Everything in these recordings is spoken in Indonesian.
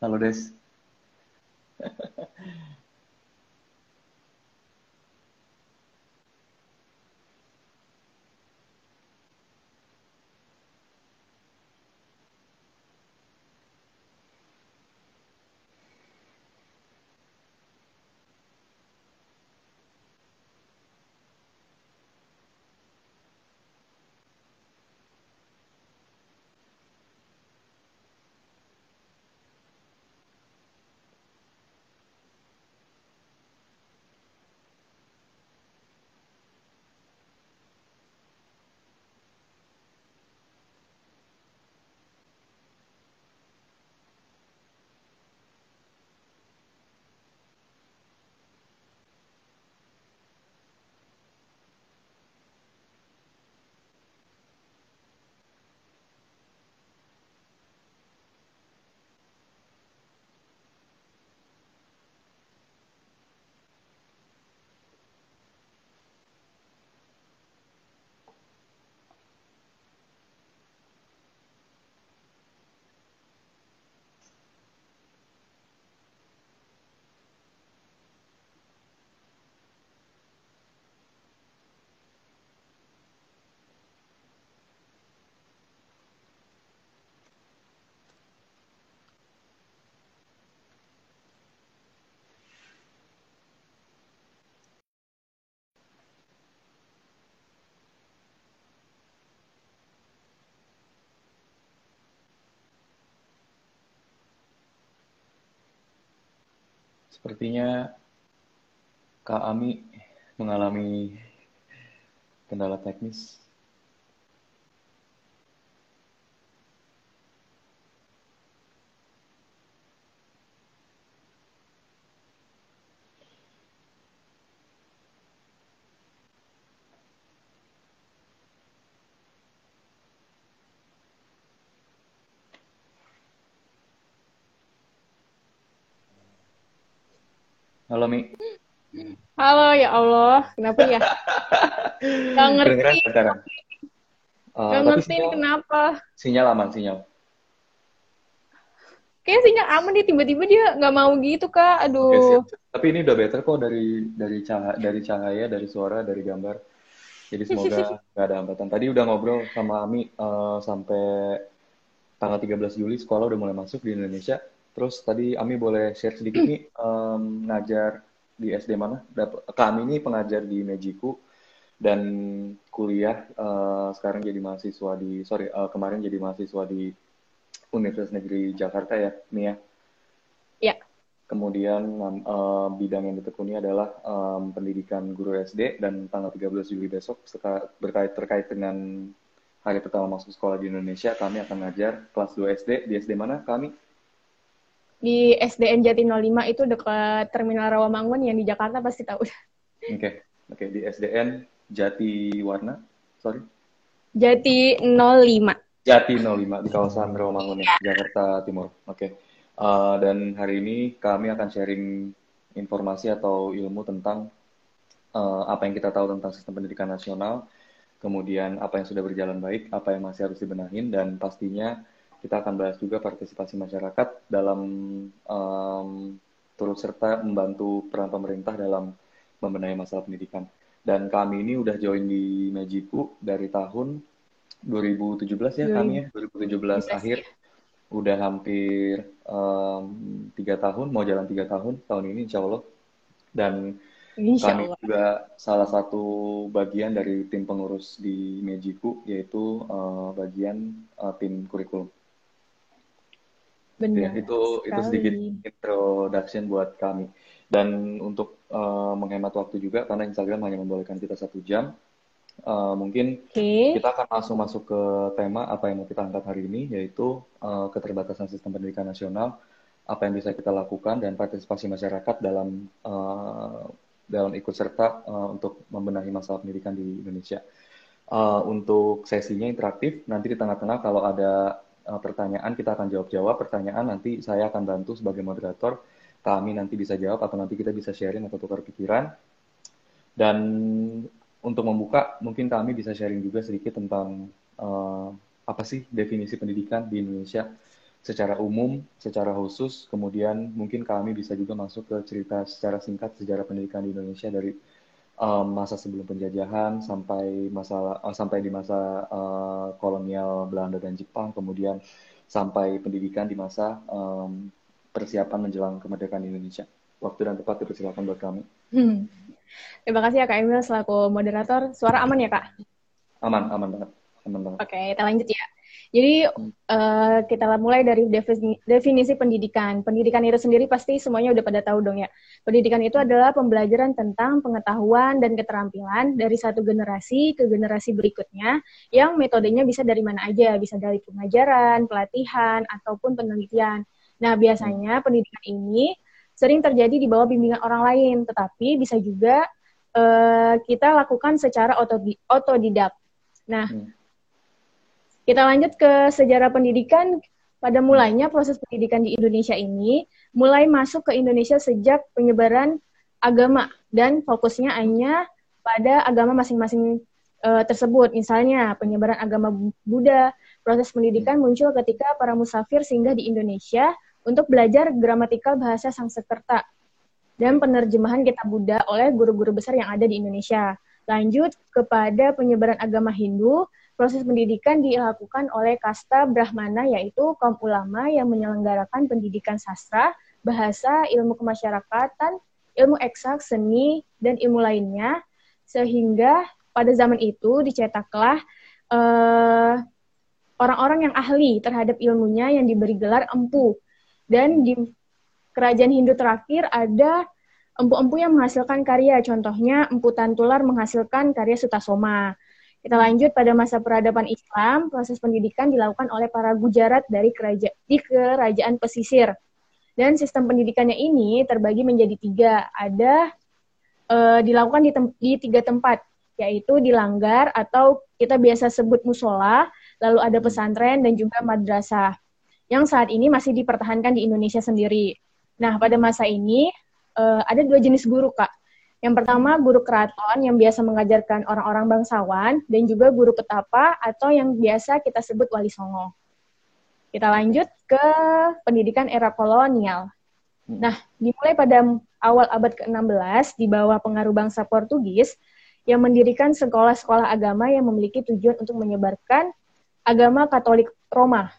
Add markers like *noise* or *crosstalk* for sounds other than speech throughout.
Halo Sepertinya Kak Ami mengalami kendala teknis. Halo Mi. Halo ya Allah, kenapa ya? *laughs* Gak ngerti, sekarang? Uh, gak tapi ngerti ini sinyal, kenapa. sinyal aman, sinyal. Kayaknya sinyal aman nih, tiba-tiba dia nggak mau gitu kak. Aduh, siap. Tapi ini udah better kok dari dari cahaya, dari cahaya, dari suara, dari gambar. Jadi semoga *laughs* nggak ada hambatan. Tadi udah ngobrol sama Ami uh, sampai tanggal 13 Juli sekolah udah mulai masuk di Indonesia. Terus tadi Ami boleh share sedikit nih um, ngajar di SD mana? Kami ini pengajar di Mejiku dan kuliah uh, sekarang jadi mahasiswa di sorry uh, kemarin jadi mahasiswa di Universitas Negeri Jakarta ya, Mia. ya. Kemudian um, uh, bidang yang ditekuni adalah um, pendidikan guru SD dan tanggal 13 Juli besok berkait terkait dengan hari pertama masuk sekolah di Indonesia kami akan ngajar kelas 2 SD di SD mana kami? Di SDN Jati 05 itu dekat Terminal Rawamangun yang di Jakarta pasti tahu. *laughs* Oke, oke di SDN Jati Warna, sorry Jati 05. Jati 05 di kawasan Rawamangun ya, Jakarta Timur. Oke. Uh, dan hari ini kami akan sharing informasi atau ilmu tentang uh, apa yang kita tahu tentang sistem pendidikan nasional, kemudian apa yang sudah berjalan baik, apa yang masih harus dibenahin, dan pastinya kita akan bahas juga partisipasi masyarakat dalam um, turut serta membantu peran pemerintah dalam membenahi masalah pendidikan. Dan kami ini udah join di Mejiku dari tahun 2017 ya kami ya, 2017 akhir udah hampir um, tiga tahun, mau jalan tiga tahun tahun ini insya Allah. Dan Insya kami Allah. juga salah satu bagian dari tim pengurus di Mejiku, yaitu uh, bagian uh, tim kurikulum. Ya, Benar itu itu sedikit sekali. introduction buat kami. Dan untuk uh, menghemat waktu juga, karena Instagram hanya membolehkan kita satu jam, uh, mungkin Oke, kita akan langsung masuk ke tema apa yang mau kita angkat hari ini, yaitu uh, keterbatasan sistem pendidikan nasional, apa yang bisa kita lakukan dan partisipasi masyarakat dalam uh, dalam ikut serta uh, untuk membenahi masalah pendidikan di Indonesia. Uh, untuk sesinya interaktif, nanti di tengah-tengah kalau ada uh, pertanyaan kita akan jawab-jawab. Pertanyaan nanti saya akan bantu sebagai moderator, kami nanti bisa jawab atau nanti kita bisa sharing atau tukar pikiran. Dan untuk membuka, mungkin kami bisa sharing juga sedikit tentang uh, apa sih definisi pendidikan di Indonesia secara umum, secara khusus, kemudian mungkin kami bisa juga masuk ke cerita secara singkat sejarah pendidikan di Indonesia dari um, masa sebelum penjajahan sampai masa uh, sampai di masa uh, kolonial Belanda dan Jepang, kemudian sampai pendidikan di masa um, persiapan menjelang kemerdekaan Indonesia. Waktu dan tempat dipersilakan buat kami. Hmm. Terima kasih ya Kak Emil selaku moderator. Suara aman ya Kak? Aman, aman banget. Aman banget. Oke, kita lanjut ya. Jadi uh, kita mulai dari definisi, definisi pendidikan. Pendidikan itu sendiri pasti semuanya udah pada tahu dong ya. Pendidikan itu adalah pembelajaran tentang pengetahuan dan keterampilan dari satu generasi ke generasi berikutnya yang metodenya bisa dari mana aja, bisa dari pengajaran, pelatihan, ataupun penelitian. Nah, biasanya pendidikan ini sering terjadi di bawah bimbingan orang lain, tetapi bisa juga uh, kita lakukan secara otodidak. Nah, hmm kita lanjut ke sejarah pendidikan. Pada mulanya proses pendidikan di Indonesia ini mulai masuk ke Indonesia sejak penyebaran agama dan fokusnya hanya pada agama masing-masing e, tersebut. Misalnya penyebaran agama Buddha. Proses pendidikan muncul ketika para musafir singgah di Indonesia untuk belajar gramatikal bahasa Sanskerta dan penerjemahan kitab Buddha oleh guru-guru besar yang ada di Indonesia. Lanjut kepada penyebaran agama Hindu proses pendidikan dilakukan oleh kasta Brahmana yaitu kaum ulama yang menyelenggarakan pendidikan sastra, bahasa, ilmu kemasyarakatan, ilmu eksak, seni, dan ilmu lainnya sehingga pada zaman itu dicetaklah eh, orang-orang yang ahli terhadap ilmunya yang diberi gelar empu. Dan di kerajaan Hindu terakhir ada empu-empu yang menghasilkan karya. Contohnya empu Tantular menghasilkan karya Sutasoma kita lanjut pada masa peradaban Islam, proses pendidikan dilakukan oleh para gujarat dari kerajaan di kerajaan pesisir. Dan sistem pendidikannya ini terbagi menjadi tiga. Ada uh, dilakukan di, di tiga tempat, yaitu di langgar atau kita biasa sebut musola, lalu ada pesantren dan juga madrasah. Yang saat ini masih dipertahankan di Indonesia sendiri. Nah, pada masa ini uh, ada dua jenis guru, Kak yang pertama, guru keraton yang biasa mengajarkan orang-orang bangsawan, dan juga guru petapa atau yang biasa kita sebut wali songo. Kita lanjut ke pendidikan era kolonial. Hmm. Nah, dimulai pada awal abad ke-16 di bawah pengaruh bangsa Portugis yang mendirikan sekolah-sekolah agama yang memiliki tujuan untuk menyebarkan agama Katolik Roma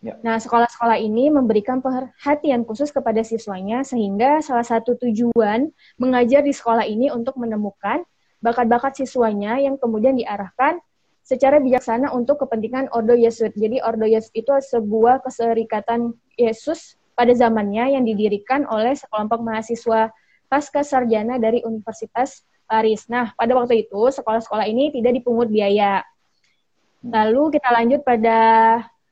Ya. Nah, sekolah-sekolah ini memberikan perhatian khusus kepada siswanya sehingga salah satu tujuan mengajar di sekolah ini untuk menemukan bakat-bakat siswanya yang kemudian diarahkan secara bijaksana untuk kepentingan Ordo Yesus. Jadi Ordo Yesus itu sebuah keserikatan Yesus pada zamannya yang didirikan oleh sekelompok mahasiswa pasca sarjana dari Universitas Paris. Nah, pada waktu itu sekolah-sekolah ini tidak dipungut biaya. Hmm. Lalu kita lanjut pada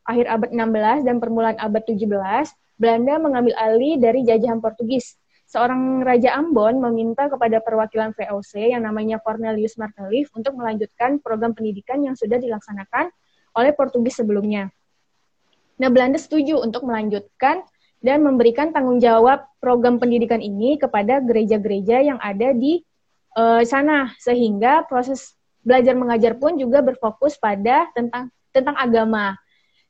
akhir abad 16 dan permulaan abad 17, Belanda mengambil alih dari jajahan Portugis. Seorang Raja Ambon meminta kepada perwakilan VOC yang namanya Cornelius Martelif untuk melanjutkan program pendidikan yang sudah dilaksanakan oleh Portugis sebelumnya. Nah, Belanda setuju untuk melanjutkan dan memberikan tanggung jawab program pendidikan ini kepada gereja-gereja yang ada di uh, sana sehingga proses belajar mengajar pun juga berfokus pada tentang tentang agama.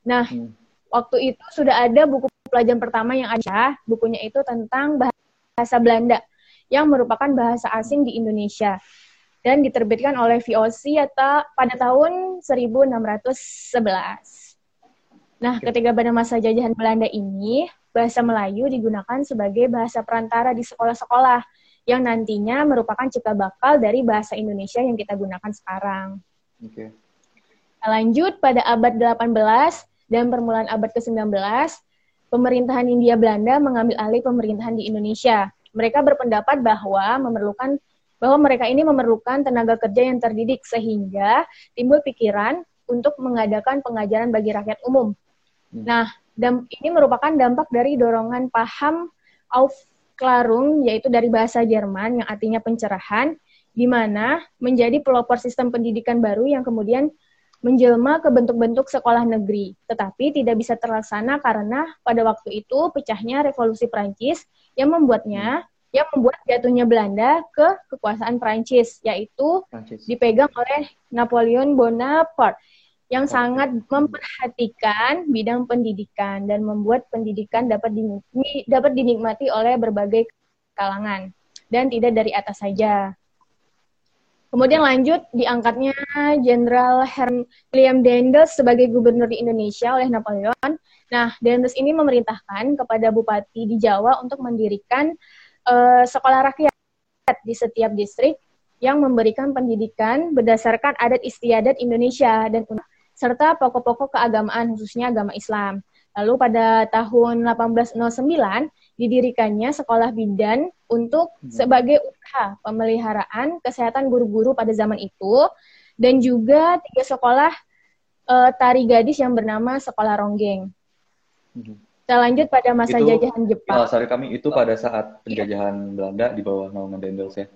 Nah, hmm. waktu itu sudah ada buku pelajaran pertama yang ada, bukunya itu tentang bahasa Belanda yang merupakan bahasa asing di Indonesia dan diterbitkan oleh VOC atau pada tahun 1611. Nah, ketika pada masa jajahan Belanda ini, bahasa Melayu digunakan sebagai bahasa perantara di sekolah-sekolah yang nantinya merupakan cikal bakal dari bahasa Indonesia yang kita gunakan sekarang. Oke. Okay. Lanjut pada abad 18 dan permulaan abad ke-19, pemerintahan India Belanda mengambil alih pemerintahan di Indonesia. Mereka berpendapat bahwa memerlukan bahwa mereka ini memerlukan tenaga kerja yang terdidik sehingga timbul pikiran untuk mengadakan pengajaran bagi rakyat umum. Hmm. Nah, dan ini merupakan dampak dari dorongan paham Aufklärung yaitu dari bahasa Jerman yang artinya pencerahan di mana menjadi pelopor sistem pendidikan baru yang kemudian menjelma ke bentuk-bentuk sekolah negeri, tetapi tidak bisa terlaksana karena pada waktu itu pecahnya revolusi Prancis yang membuatnya yang membuat jatuhnya Belanda ke kekuasaan Prancis, yaitu Prancis. dipegang oleh Napoleon Bonaparte. yang sangat memperhatikan bidang pendidikan dan membuat pendidikan dapat dinikmati, dapat dinikmati oleh berbagai kalangan dan tidak dari atas saja. Kemudian lanjut diangkatnya Jenderal William Dendels sebagai gubernur di Indonesia oleh Napoleon. Nah, Dendels ini memerintahkan kepada bupati di Jawa untuk mendirikan uh, sekolah rakyat di setiap distrik yang memberikan pendidikan berdasarkan adat istiadat Indonesia dan serta pokok-pokok keagamaan khususnya agama Islam. Lalu pada tahun 1809 didirikannya sekolah bidan untuk hmm. sebagai usaha pemeliharaan kesehatan guru-guru pada zaman itu dan juga tiga sekolah uh, tari gadis yang bernama Sekolah Ronggeng. Hmm. Kita lanjut pada masa itu, jajahan Jepang. Uh, sorry kami itu pada saat penjajahan ya. Belanda di bawah naungan Dendels ya?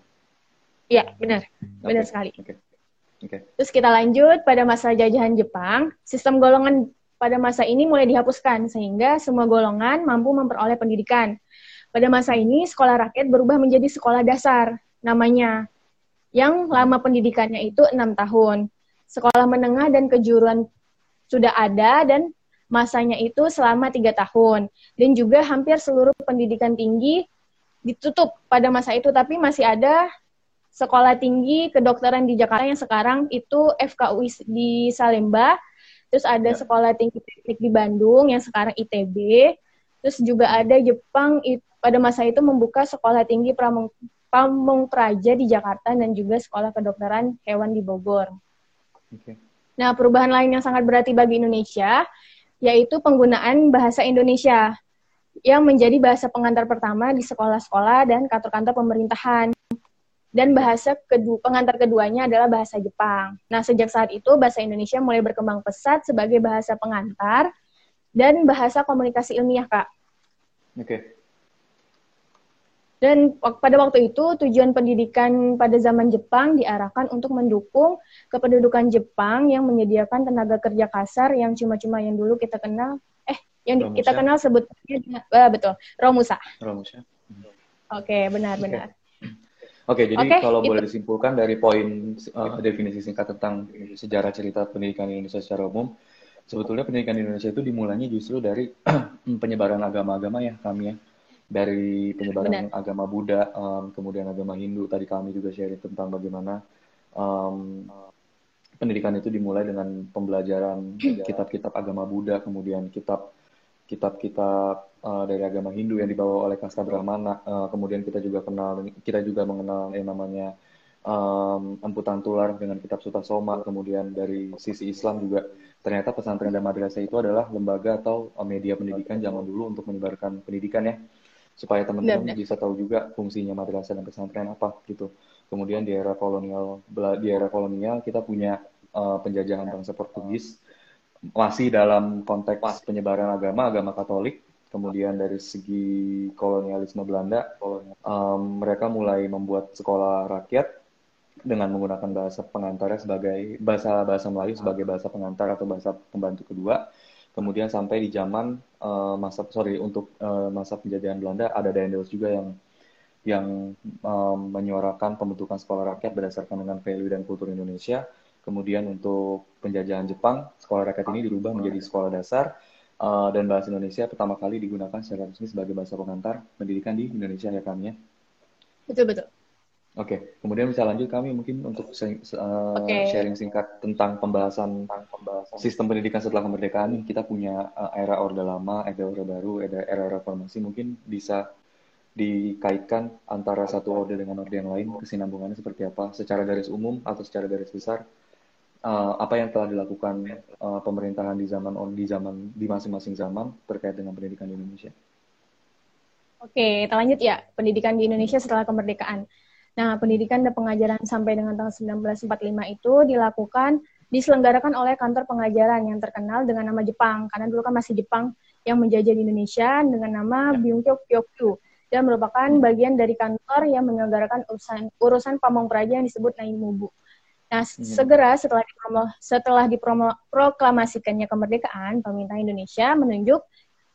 Iya benar, okay. benar sekali. Okay. Okay. Terus kita lanjut pada masa jajahan Jepang, sistem golongan pada masa ini mulai dihapuskan sehingga semua golongan mampu memperoleh pendidikan. Pada masa ini sekolah rakyat berubah menjadi sekolah dasar namanya yang lama pendidikannya itu enam tahun. Sekolah menengah dan kejuruan sudah ada dan masanya itu selama tiga tahun dan juga hampir seluruh pendidikan tinggi ditutup pada masa itu tapi masih ada sekolah tinggi kedokteran di Jakarta yang sekarang itu FKUI di Salemba Terus ada ya. sekolah tinggi teknik di Bandung yang sekarang ITB. Terus juga ada Jepang pada masa itu membuka sekolah tinggi Pramung, Pamung Praja di Jakarta dan juga sekolah kedokteran hewan di Bogor. Okay. Nah, perubahan lain yang sangat berarti bagi Indonesia yaitu penggunaan bahasa Indonesia yang menjadi bahasa pengantar pertama di sekolah-sekolah dan kantor-kantor pemerintahan dan bahasa kedua pengantar keduanya adalah bahasa Jepang. Nah, sejak saat itu bahasa Indonesia mulai berkembang pesat sebagai bahasa pengantar dan bahasa komunikasi ilmiah, Kak. Oke. Okay. Dan pada waktu itu tujuan pendidikan pada zaman Jepang diarahkan untuk mendukung kependudukan Jepang yang menyediakan tenaga kerja kasar yang cuma-cuma yang dulu kita kenal eh yang Romusa. kita kenal sebutnya uh, betul Romusa. Romusa. Oke, okay, benar-benar. Oke, jadi okay, kalau itu. boleh disimpulkan dari poin uh, definisi singkat tentang sejarah cerita pendidikan Indonesia secara umum, sebetulnya pendidikan Indonesia itu dimulainya justru dari *clears throat* penyebaran agama-agama ya kami ya, dari penyebaran Benar. agama Buddha, um, kemudian agama Hindu. Tadi kami juga share tentang bagaimana um, pendidikan itu dimulai dengan pembelajaran kitab-kitab agama Buddha, kemudian kitab kitab-kitab uh, dari agama Hindu yang dibawa oleh Kasta Brahmana. Uh, kemudian kita juga kenal, kita juga mengenal yang namanya um, Emputan Tular dengan kitab Suta Soma. Kemudian dari sisi Islam juga ternyata pesantren dan madrasah itu adalah lembaga atau uh, media pendidikan zaman dulu untuk menyebarkan pendidikan ya supaya teman-teman bisa tahu juga fungsinya madrasah dan pesantren apa gitu. Kemudian di era kolonial di era kolonial kita punya uh, penjajahan bangsa Portugis masih dalam konteks penyebaran agama, agama Katolik. Kemudian dari segi kolonialisme Belanda, um, mereka mulai membuat sekolah rakyat dengan menggunakan bahasa pengantarnya sebagai bahasa bahasa Melayu sebagai bahasa pengantar atau bahasa pembantu kedua. Kemudian sampai di zaman uh, masa sorry untuk uh, masa penjajahan Belanda ada Daniels juga yang yang um, menyuarakan pembentukan sekolah rakyat berdasarkan dengan value dan kultur Indonesia Kemudian untuk penjajahan Jepang, sekolah rakyat ini dirubah menjadi sekolah dasar uh, dan bahasa Indonesia pertama kali digunakan secara resmi sebagai bahasa pengantar pendidikan di Indonesia ya kami ya. Betul betul. Oke, okay. kemudian bisa lanjut kami mungkin untuk uh, okay. sharing singkat tentang pembahasan, tentang pembahasan sistem pendidikan setelah kemerdekaan. Kita punya uh, era Orde Lama, era Orde Baru, era, era reformasi. Mungkin bisa dikaitkan antara satu orde dengan orde yang lain, kesinambungannya seperti apa, secara garis umum atau secara garis besar uh, apa yang telah dilakukan uh, pemerintahan di zaman on di zaman di masing-masing zaman terkait dengan pendidikan di Indonesia. Oke, kita lanjut ya pendidikan di Indonesia setelah kemerdekaan. Nah, pendidikan dan pengajaran sampai dengan tahun 1945 itu dilakukan diselenggarakan oleh kantor pengajaran yang terkenal dengan nama Jepang karena dulu kan masih Jepang yang menjajah di Indonesia dengan nama ya. Byungkyo Kyokyu dan merupakan bagian dari kantor yang menyelenggarakan urusan urusan pamong praja yang disebut Naimubu. Nah, hmm. segera setelah dipromo, setelah diproklamasikannya kemerdekaan, pemerintah Indonesia menunjuk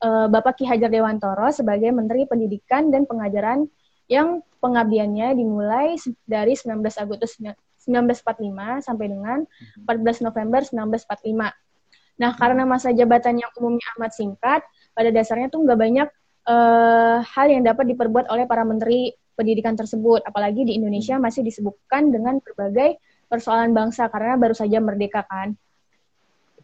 uh, Bapak Ki Hajar Dewantoro sebagai Menteri Pendidikan dan Pengajaran yang pengabdiannya dimulai dari 19 Agustus 1945 sampai dengan 14 November 1945. Nah, karena masa jabatan yang umumnya amat singkat, pada dasarnya tuh nggak banyak uh, hal yang dapat diperbuat oleh para menteri pendidikan tersebut. Apalagi di Indonesia masih disebutkan dengan berbagai persoalan bangsa karena baru saja merdeka kan.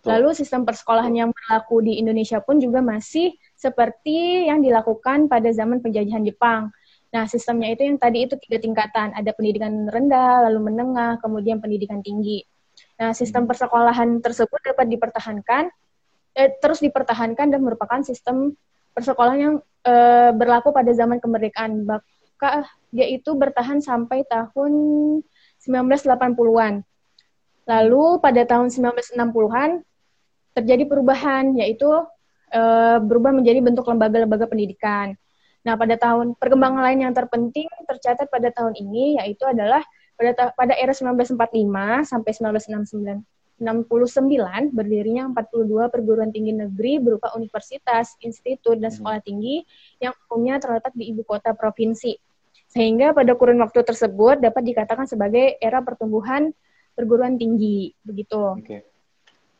Lalu sistem persekolahan yang berlaku di Indonesia pun juga masih seperti yang dilakukan pada zaman penjajahan Jepang. Nah, sistemnya itu yang tadi itu tiga tingkatan. Ada pendidikan rendah, lalu menengah, kemudian pendidikan tinggi. Nah, sistem hmm. persekolahan tersebut dapat dipertahankan, eh, terus dipertahankan dan merupakan sistem persekolahan yang eh, berlaku pada zaman kemerdekaan. Maka dia itu bertahan sampai tahun 1980-an. Lalu pada tahun 1960-an terjadi perubahan, yaitu uh, berubah menjadi bentuk lembaga-lembaga pendidikan. Nah, pada tahun perkembangan lain yang terpenting tercatat pada tahun ini yaitu adalah pada pada era 1945 sampai 1969 69 berdirinya 42 perguruan tinggi negeri berupa universitas, institut, dan hmm. sekolah tinggi yang umumnya terletak di ibu kota provinsi. Sehingga pada kurun waktu tersebut dapat dikatakan sebagai era pertumbuhan perguruan tinggi, begitu. Okay.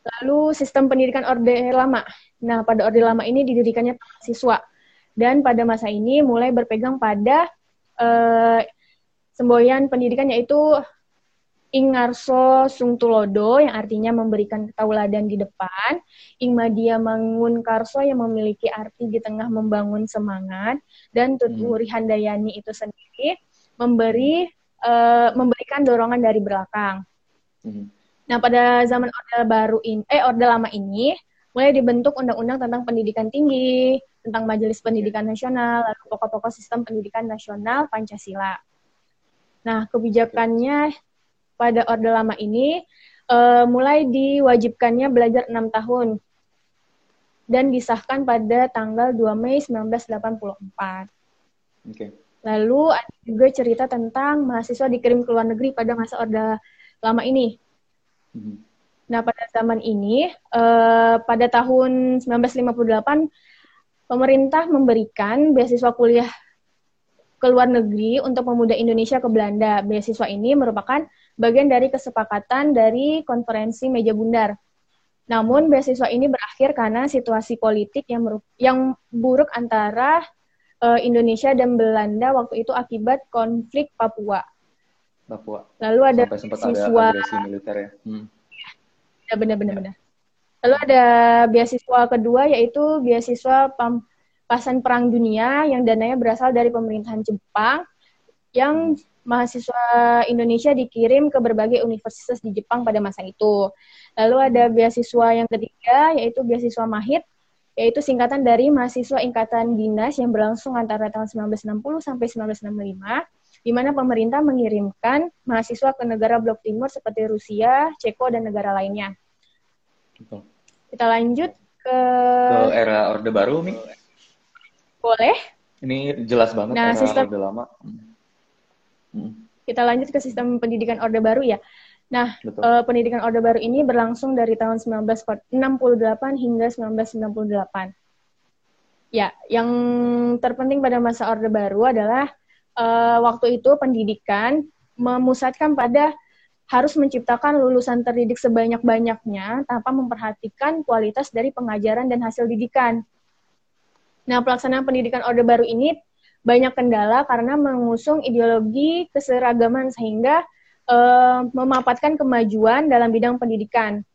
Lalu sistem pendidikan Orde Lama. Nah, pada Orde Lama ini didirikannya siswa. Dan pada masa ini mulai berpegang pada uh, semboyan pendidikan yaitu Ingarso Sungtulodo yang artinya memberikan tauladan di depan, Ingmadia Mangun Karso yang memiliki arti di tengah membangun semangat, dan Tuturi hmm. Handayani itu sendiri memberi uh, memberikan dorongan dari belakang. Hmm. Nah, pada zaman Orde Baru ini, eh Orde Lama ini mulai dibentuk undang-undang tentang pendidikan tinggi, tentang Majelis Pendidikan Nasional, lalu pokok-pokok sistem pendidikan nasional Pancasila. Nah, kebijakannya pada Orde Lama ini uh, mulai diwajibkannya belajar enam tahun dan disahkan pada tanggal 2 Mei 1984. Okay. Lalu ada juga cerita tentang mahasiswa dikirim ke luar negeri pada masa Orde Lama ini. Hmm. Nah, pada zaman ini, uh, pada tahun 1958, pemerintah memberikan beasiswa kuliah ke luar negeri untuk pemuda Indonesia ke Belanda. Beasiswa ini merupakan bagian dari kesepakatan dari konferensi meja bundar. Namun beasiswa ini berakhir karena situasi politik yang yang buruk antara uh, Indonesia dan Belanda waktu itu akibat konflik Papua. Papua. Lalu ada siswa militer ya. Hmm. Ya benar-benar ya. benar. Lalu ada beasiswa kedua yaitu beasiswa pampasan perang dunia yang dananya berasal dari pemerintahan Jepang yang mahasiswa Indonesia dikirim ke berbagai universitas di Jepang pada masa itu. Lalu ada beasiswa yang ketiga yaitu beasiswa Mahit yaitu singkatan dari mahasiswa Ingkatan Dinas yang berlangsung antara tahun 1960 sampai 1965 di mana pemerintah mengirimkan mahasiswa ke negara blok timur seperti Rusia, Ceko, dan negara lainnya. Betul. Kita lanjut ke... Ke era Orde Baru, Mi. Boleh. Ini jelas banget nah, era sistem... Orde Lama. Kita lanjut ke sistem pendidikan Orde Baru ya. Nah, uh, pendidikan Orde Baru ini berlangsung dari tahun 1968 hingga 1998. Ya, yang terpenting pada masa Orde Baru adalah uh, waktu itu pendidikan memusatkan pada harus menciptakan lulusan terdidik sebanyak-banyaknya tanpa memperhatikan kualitas dari pengajaran dan hasil didikan. Nah, pelaksanaan pendidikan Orde Baru ini banyak kendala karena mengusung ideologi keseragaman sehingga uh, memapatkan kemajuan dalam bidang pendidikan.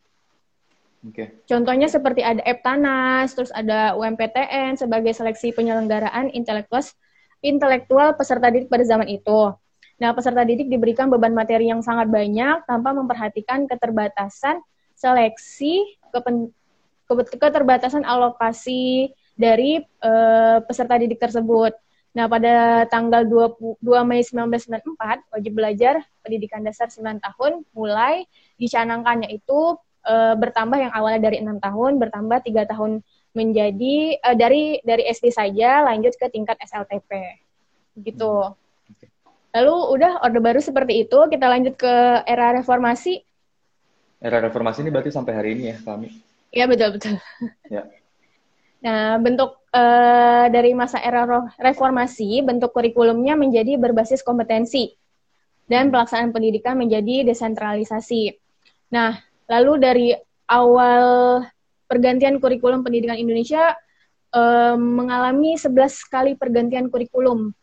Okay. Contohnya seperti ada Eptanas, terus ada UMPTN sebagai seleksi penyelenggaraan intelektual intelektual peserta didik pada zaman itu. Nah, peserta didik diberikan beban materi yang sangat banyak tanpa memperhatikan keterbatasan seleksi, kepen, keterbatasan alokasi dari uh, peserta didik tersebut. Nah, pada tanggal 22 Mei 1994, wajib belajar pendidikan dasar 9 tahun mulai dicanangkannya itu e, bertambah yang awalnya dari enam tahun bertambah tiga tahun menjadi uh, dari dari SD saja lanjut ke tingkat SLTP gitu. Lalu udah orde baru seperti itu, kita lanjut ke era reformasi. Era reformasi ini berarti sampai hari ini ya kami. Iya betul betul. Ya. Nah bentuk uh, dari masa era reformasi bentuk kurikulumnya menjadi berbasis kompetensi. dan pelaksanaan pendidikan menjadi desentralisasi. Nah, lalu dari awal pergantian kurikulum pendidikan Indonesia um, mengalami 11 kali pergantian kurikulum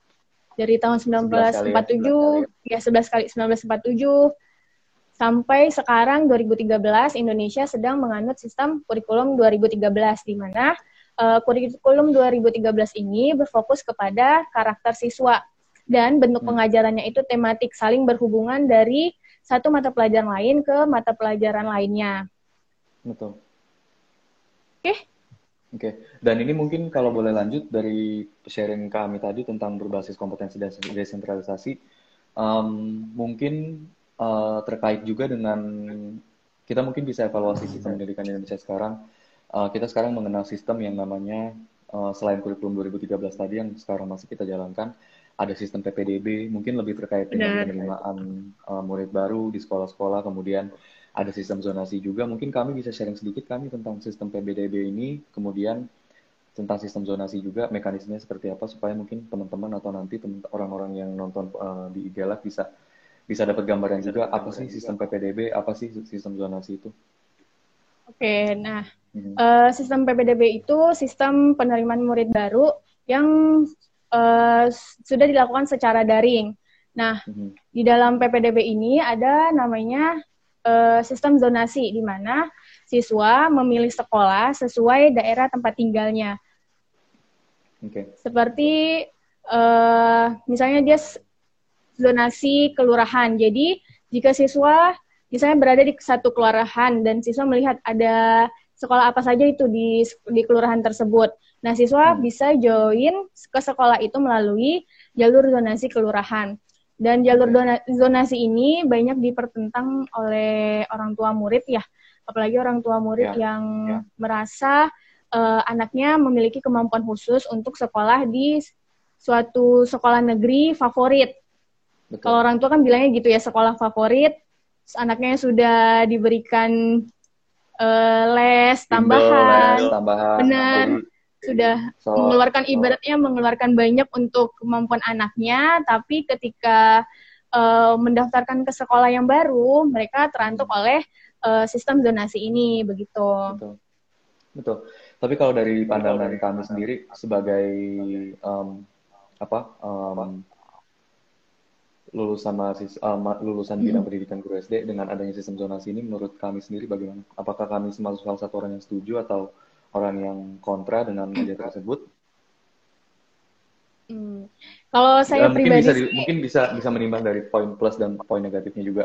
dari tahun 1947 ya, 11 kali 1947 sampai sekarang 2013 Indonesia sedang menganut sistem kurikulum 2013 di mana uh, kurikulum 2013 ini berfokus kepada karakter siswa dan bentuk hmm. pengajarannya itu tematik saling berhubungan dari satu mata pelajaran lain ke mata pelajaran lainnya. Betul. Oke. Okay. Oke, okay. dan ini mungkin kalau boleh lanjut dari sharing kami tadi tentang berbasis kompetensi dan desentralisasi, um, mungkin uh, terkait juga dengan kita mungkin bisa evaluasi sistem pendidikan Indonesia sekarang. Uh, kita sekarang mengenal sistem yang namanya uh, selain kurikulum 2013 tadi yang sekarang masih kita jalankan, ada sistem PPDB, mungkin lebih terkait dengan penerimaan uh, murid baru di sekolah-sekolah, kemudian ada sistem zonasi juga. Mungkin kami bisa sharing sedikit kami tentang sistem PBDB ini, kemudian tentang sistem zonasi juga, mekanismenya seperti apa supaya mungkin teman-teman atau nanti orang-orang yang nonton uh, di IG Live bisa bisa dapat gambaran juga apa sih sistem PPDB, apa sih sistem zonasi itu. Oke, nah hmm. uh, sistem PPDB itu sistem penerimaan murid baru yang uh, sudah dilakukan secara daring. Nah, hmm. di dalam PPDB ini ada namanya uh, sistem zonasi di mana siswa memilih sekolah sesuai daerah tempat tinggalnya. Okay. Seperti uh, misalnya dia zonasi kelurahan. Jadi jika siswa misalnya berada di satu kelurahan dan siswa melihat ada sekolah apa saja itu di di kelurahan tersebut. Nah, siswa hmm. bisa join ke sekolah itu melalui jalur zonasi kelurahan. Dan jalur zonasi ini banyak dipertentang oleh orang tua murid ya, apalagi orang tua murid ya, yang ya. merasa uh, anaknya memiliki kemampuan khusus untuk sekolah di suatu sekolah negeri favorit. Betul. Kalau orang tua kan bilangnya gitu ya, sekolah favorit, anaknya sudah diberikan uh, les tambahan, tambahan, benar sudah so, mengeluarkan ibaratnya mengeluarkan banyak untuk kemampuan anaknya, tapi ketika uh, mendaftarkan ke sekolah yang baru, mereka terantuk oleh uh, sistem zonasi ini, begitu. Betul. Betul. Tapi kalau dari pandangan kami sendiri sebagai um, apa um, lulusan mahasiswa uh, lulusan bidang hmm. pendidikan guru SD dengan adanya sistem zonasi ini menurut kami sendiri bagaimana? Apakah kami salah satu orang yang setuju atau orang yang kontra dengan ide tersebut? Hmm. Kalau saya ya, mungkin pribadi bisa di, mungkin bisa bisa menimbang dari poin plus dan poin negatifnya juga.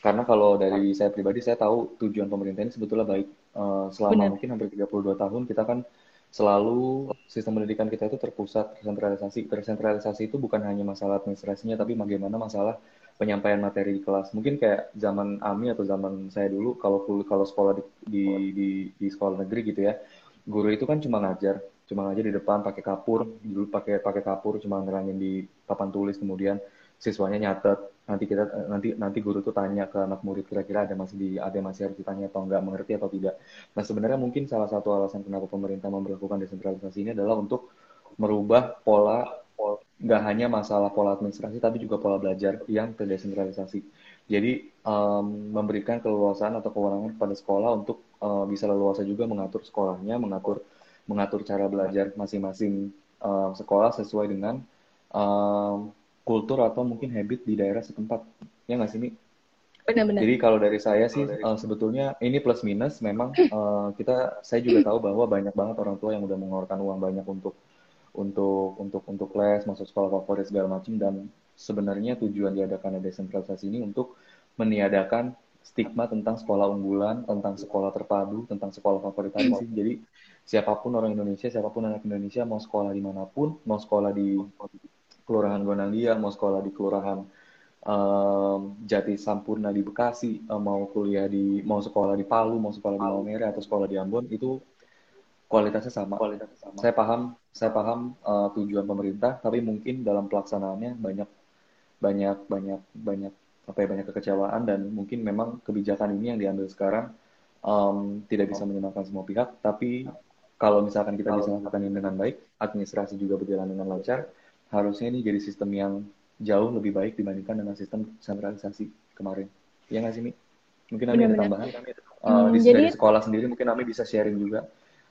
Karena kalau dari saya pribadi saya tahu tujuan pemerintah ini sebetulnya baik. Uh, selama Benar. mungkin hampir 32 tahun kita kan selalu sistem pendidikan kita itu terpusat, tersentralisasi. Tersentralisasi itu bukan hanya masalah administrasinya, tapi bagaimana masalah penyampaian materi di kelas. Mungkin kayak zaman Ami atau zaman saya dulu, kalau kalau sekolah di, di, di, di sekolah negeri gitu ya, guru itu kan cuma ngajar, cuma ngajar di depan pakai kapur, dulu pakai pakai kapur, cuma ngerangin di papan tulis, kemudian siswanya nyatet nanti kita nanti nanti guru tuh tanya ke anak murid kira-kira ada masih di ada masih harus ditanya atau enggak mengerti atau tidak. Nah sebenarnya mungkin salah satu alasan kenapa pemerintah memperlakukan desentralisasi ini adalah untuk merubah pola nggak hanya masalah pola administrasi tapi juga pola belajar yang terdesentralisasi. Jadi um, memberikan keleluasan atau kewenangan pada sekolah untuk uh, bisa leluasa juga mengatur sekolahnya mengatur mengatur cara belajar masing-masing uh, sekolah sesuai dengan um, kultur atau mungkin habit di daerah setempat. Ya nggak sih, Mi? Benar-benar. Jadi kalau dari saya sih uh, sebetulnya ini plus minus memang uh, *laughs* kita saya juga tahu bahwa banyak banget orang tua yang udah mengeluarkan uang banyak untuk untuk untuk untuk les masuk sekolah favorit segala macam dan sebenarnya tujuan diadakan desentralisasi ini untuk meniadakan stigma tentang sekolah unggulan, tentang sekolah terpadu, tentang sekolah favorit tadi sih. Jadi siapa pun orang Indonesia, siapa pun anak Indonesia mau sekolah di mana pun, mau sekolah di Kelurahan Gondangdia, mau sekolah di Kelurahan um, Jati Sampurna di Bekasi, um, mau kuliah di, mau sekolah di Palu, mau sekolah di Maumere atau sekolah di Ambon itu kualitasnya sama. Kualitasnya sama. Saya paham, saya paham uh, tujuan pemerintah, tapi mungkin dalam pelaksanaannya banyak banyak banyak banyak apa ya banyak kekecewaan dan mungkin memang kebijakan ini yang diambil sekarang um, tidak bisa menyenangkan semua pihak. Tapi kalau misalkan kita bisa lakukan ini dengan baik, administrasi juga berjalan dengan lancar, harusnya ini jadi sistem yang jauh lebih baik dibandingkan dengan sistem sentralisasi kemarin. Iya nggak sih, Mi? Mungkin Ami ada tambahan. Uh, di, jadi, dari sekolah sendiri mungkin Ami bisa sharing juga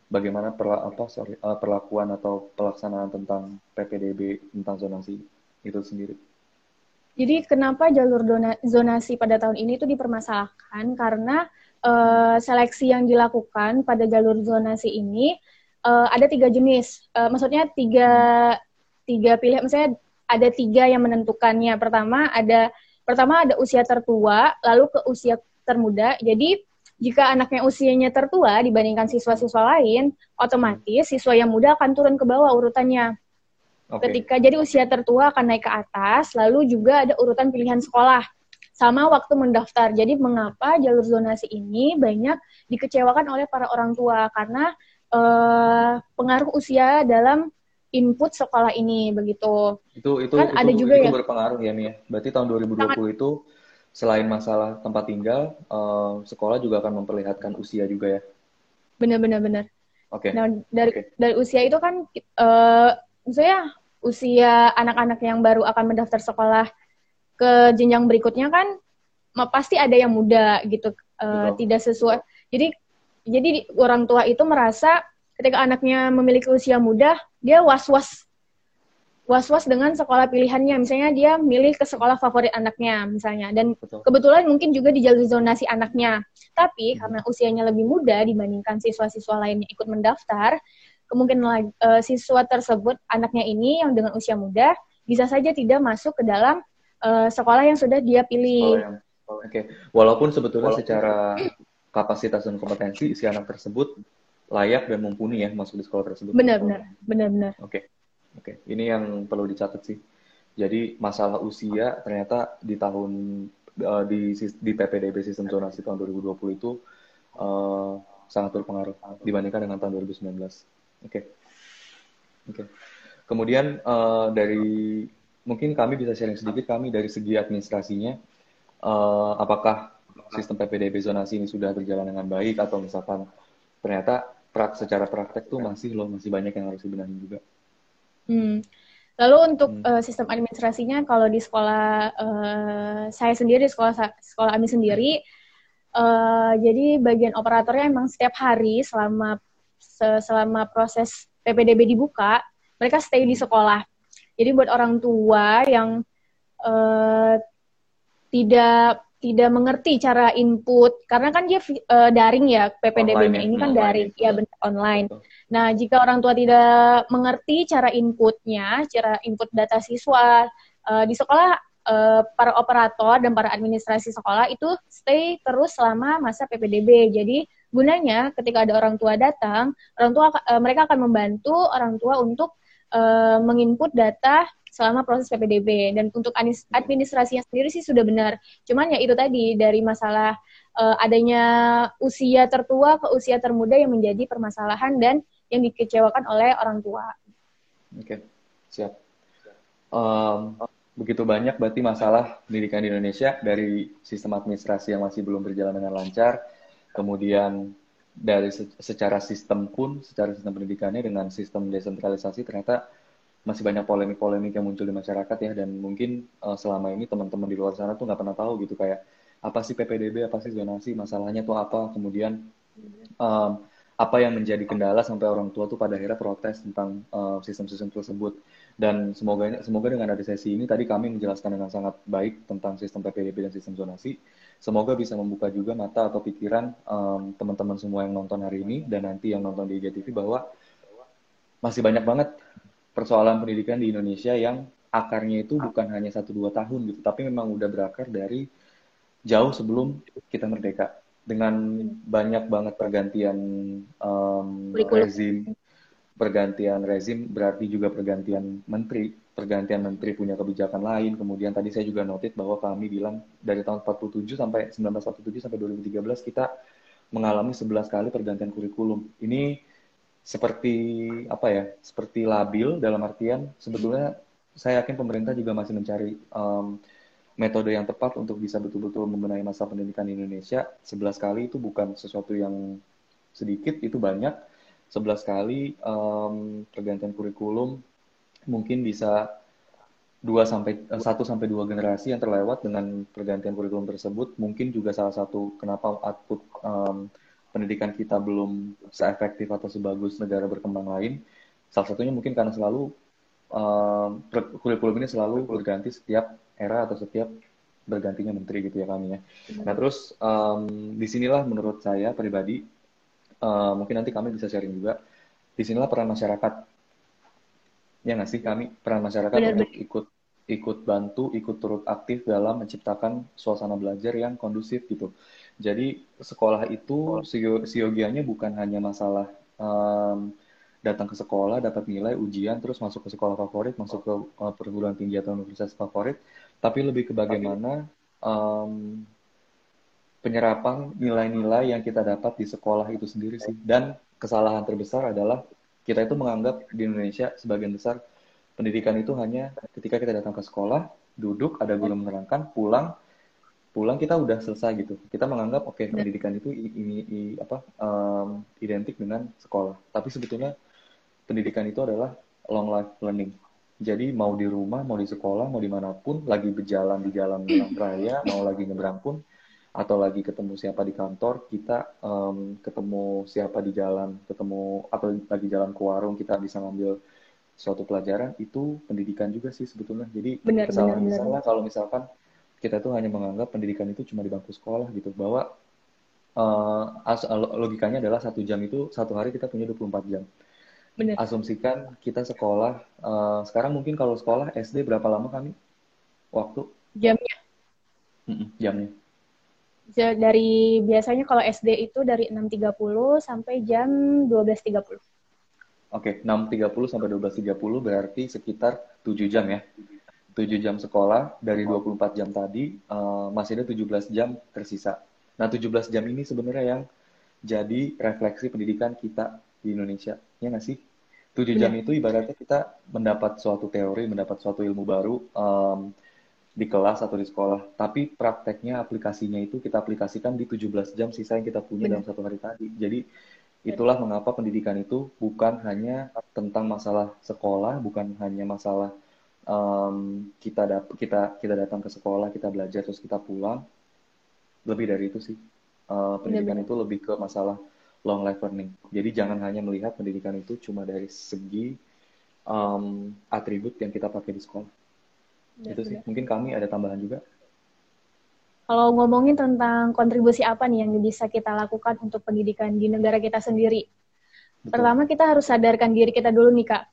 bagaimana perla, apa sorry, uh, perlakuan atau pelaksanaan tentang PPDB tentang zonasi itu sendiri. Jadi kenapa jalur dona, zonasi pada tahun ini itu dipermasalahkan karena uh, seleksi yang dilakukan pada jalur zonasi ini uh, ada tiga jenis. Uh, maksudnya tiga tiga pilihan. Misalnya ada tiga yang menentukannya. Pertama ada pertama ada usia tertua, lalu ke usia termuda. Jadi jika anaknya usianya tertua dibandingkan siswa-siswa lain, otomatis siswa yang muda akan turun ke bawah urutannya. Okay. Ketika jadi usia tertua akan naik ke atas, lalu juga ada urutan pilihan sekolah sama waktu mendaftar. Jadi mengapa jalur zonasi ini banyak dikecewakan oleh para orang tua karena uh, pengaruh usia dalam input sekolah ini begitu. Itu itu kan itu, ada juga itu ya. berpengaruh ya Mia. Berarti tahun 2020 Sangat. itu selain masalah tempat tinggal, uh, sekolah juga akan memperlihatkan usia juga ya. Benar-benar benar. Oke. Okay. Nah dari okay. dari usia itu kan, uh, misalnya usia anak-anak yang baru akan mendaftar sekolah ke jenjang berikutnya kan, pasti ada yang muda gitu, uh, tidak sesuai. Jadi jadi orang tua itu merasa ketika anaknya memiliki usia muda, dia was-was was-was dengan sekolah pilihannya. Misalnya dia milih ke sekolah favorit anaknya misalnya. Dan Betul. kebetulan mungkin juga di jalur zonasi anaknya. Tapi hmm. karena usianya lebih muda dibandingkan siswa-siswa lainnya ikut mendaftar, kemungkinan uh, siswa tersebut anaknya ini yang dengan usia muda bisa saja tidak masuk ke dalam uh, sekolah yang sudah dia pilih. Oke, okay. walaupun sebetulnya walaupun secara kapasitas dan kompetensi si anak tersebut layak dan mumpuni ya masuk di sekolah tersebut. Benar-benar, benar-benar. Oke. Okay. Oke, ini yang perlu dicatat sih. Jadi masalah usia ternyata di tahun uh, di di PPDB sistem zonasi tahun 2020 itu uh, sangat berpengaruh dibandingkan dengan tahun 2019. Oke. Okay. Oke. Okay. Kemudian uh, dari mungkin kami bisa sharing sedikit kami dari segi administrasinya uh, apakah sistem PPDB zonasi ini sudah berjalan dengan baik atau misalkan ternyata prak, secara praktek tuh masih loh masih banyak yang harus dibenahi juga. Hmm. Lalu untuk hmm. uh, sistem administrasinya, kalau di sekolah uh, saya sendiri, sekolah sekolah Ami sendiri, uh, jadi bagian operatornya emang setiap hari selama selama proses PPDB dibuka, mereka stay di sekolah. Jadi buat orang tua yang uh, tidak tidak mengerti cara input karena kan dia uh, daring ya PPDB-nya ya? ini kan daring ya benar online. Nah, jika orang tua tidak mengerti cara inputnya, cara input data siswa uh, di sekolah uh, para operator dan para administrasi sekolah itu stay terus selama masa PPDB. Jadi gunanya ketika ada orang tua datang, orang tua uh, mereka akan membantu orang tua untuk uh, menginput data selama proses PPDB dan untuk administrasinya sendiri sih sudah benar. Cuman ya itu tadi dari masalah uh, adanya usia tertua ke usia termuda yang menjadi permasalahan dan yang dikecewakan oleh orang tua. Oke, okay. siap. Um, begitu banyak berarti masalah pendidikan di Indonesia dari sistem administrasi yang masih belum berjalan dengan lancar, kemudian dari secara sistem pun, secara sistem pendidikannya dengan sistem desentralisasi ternyata masih banyak polemik-polemik yang muncul di masyarakat ya dan mungkin uh, selama ini teman-teman di luar sana tuh nggak pernah tahu gitu kayak apa sih PPDB apa sih zonasi masalahnya tuh apa kemudian um, apa yang menjadi kendala sampai orang tua tuh pada akhirnya protes tentang uh, sistem-sistem tersebut. Dan semoga semoga dengan ada sesi ini tadi kami menjelaskan dengan sangat baik tentang sistem PPDB dan sistem zonasi. Semoga bisa membuka juga mata atau pikiran um, teman-teman semua yang nonton hari ini dan nanti yang nonton di IGTV bahwa masih banyak banget persoalan pendidikan di Indonesia yang akarnya itu bukan hanya satu dua tahun gitu, tapi memang udah berakar dari jauh sebelum kita merdeka dengan banyak banget pergantian um, rezim, pergantian rezim berarti juga pergantian menteri, pergantian menteri punya kebijakan lain. Kemudian tadi saya juga notit bahwa kami bilang dari tahun 47 sampai 1947 sampai 2013 kita mengalami 11 kali pergantian kurikulum. Ini seperti apa ya seperti labil dalam artian sebetulnya saya yakin pemerintah juga masih mencari um, metode yang tepat untuk bisa betul-betul membenahi masa pendidikan di Indonesia. 11 kali itu bukan sesuatu yang sedikit itu banyak. 11 kali um, pergantian kurikulum mungkin bisa dua sampai eh, satu sampai dua generasi yang terlewat dengan pergantian kurikulum tersebut. Mungkin juga salah satu kenapa output um, pendidikan kita belum seefektif atau sebagus negara berkembang lain salah satunya mungkin karena selalu um, kurikulum ini selalu berganti setiap era atau setiap bergantinya menteri gitu ya kami ya. Hmm. Nah terus um, di sinilah menurut saya pribadi uh, mungkin nanti kami bisa sharing juga. Di sinilah peran masyarakat ya nggak sih kami peran masyarakat Benar, untuk ikut ikut bantu, ikut turut aktif dalam menciptakan suasana belajar yang kondusif gitu. Jadi sekolah itu siogianya bukan hanya masalah um, datang ke sekolah, dapat nilai, ujian, terus masuk ke sekolah favorit, masuk ke uh, perguruan tinggi atau universitas favorit, tapi lebih ke bagaimana um, penyerapan nilai-nilai yang kita dapat di sekolah itu sendiri sih. Dan kesalahan terbesar adalah kita itu menganggap di Indonesia sebagian besar pendidikan itu hanya ketika kita datang ke sekolah, duduk, ada guru menerangkan, pulang, pulang kita udah selesai gitu. Kita menganggap oke okay, pendidikan itu ini, ini apa um, identik dengan sekolah. Tapi sebetulnya pendidikan itu adalah long life learning. Jadi mau di rumah, mau di sekolah, mau di mana pun, lagi berjalan di jalan raya, mau lagi nyebrang pun, atau lagi ketemu siapa di kantor kita um, ketemu siapa di jalan ketemu atau lagi jalan ke warung kita bisa ngambil suatu pelajaran itu pendidikan juga sih sebetulnya jadi benar, kesalahan benar, misalnya benar. kalau misalkan kita tuh hanya menganggap pendidikan itu cuma di bangku sekolah gitu bahwa uh, logikanya adalah satu jam itu satu hari kita punya 24 jam Bener. asumsikan kita sekolah uh, sekarang mungkin kalau sekolah SD berapa lama kami waktu jamnya jamnya dari biasanya kalau SD itu dari 6.30 sampai jam 12.30. Oke, okay, 6.30 sampai 12.30 berarti sekitar 7 jam ya. 7 jam sekolah dari 24 jam tadi uh, masih ada 17 jam tersisa. Nah, 17 jam ini sebenarnya yang jadi refleksi pendidikan kita di Indonesia. Ya nggak sih? 7 jam ya. itu ibaratnya kita mendapat suatu teori, mendapat suatu ilmu baru, um, di kelas atau di sekolah, tapi prakteknya aplikasinya itu kita aplikasikan di 17 jam sisa yang kita punya Benar. dalam satu hari tadi. Jadi itulah mengapa pendidikan itu bukan hanya tentang masalah sekolah, bukan hanya masalah um, kita dap kita kita datang ke sekolah, kita belajar terus kita pulang. Lebih dari itu sih. Uh, pendidikan Benar. itu lebih ke masalah long life learning. Jadi jangan hanya melihat pendidikan itu cuma dari segi um, atribut yang kita pakai di sekolah Ya, itu sih. Mungkin kami ada tambahan juga. Kalau ngomongin tentang kontribusi apa nih yang bisa kita lakukan untuk pendidikan di negara kita sendiri. Betul. Pertama kita harus sadarkan diri kita dulu nih Kak.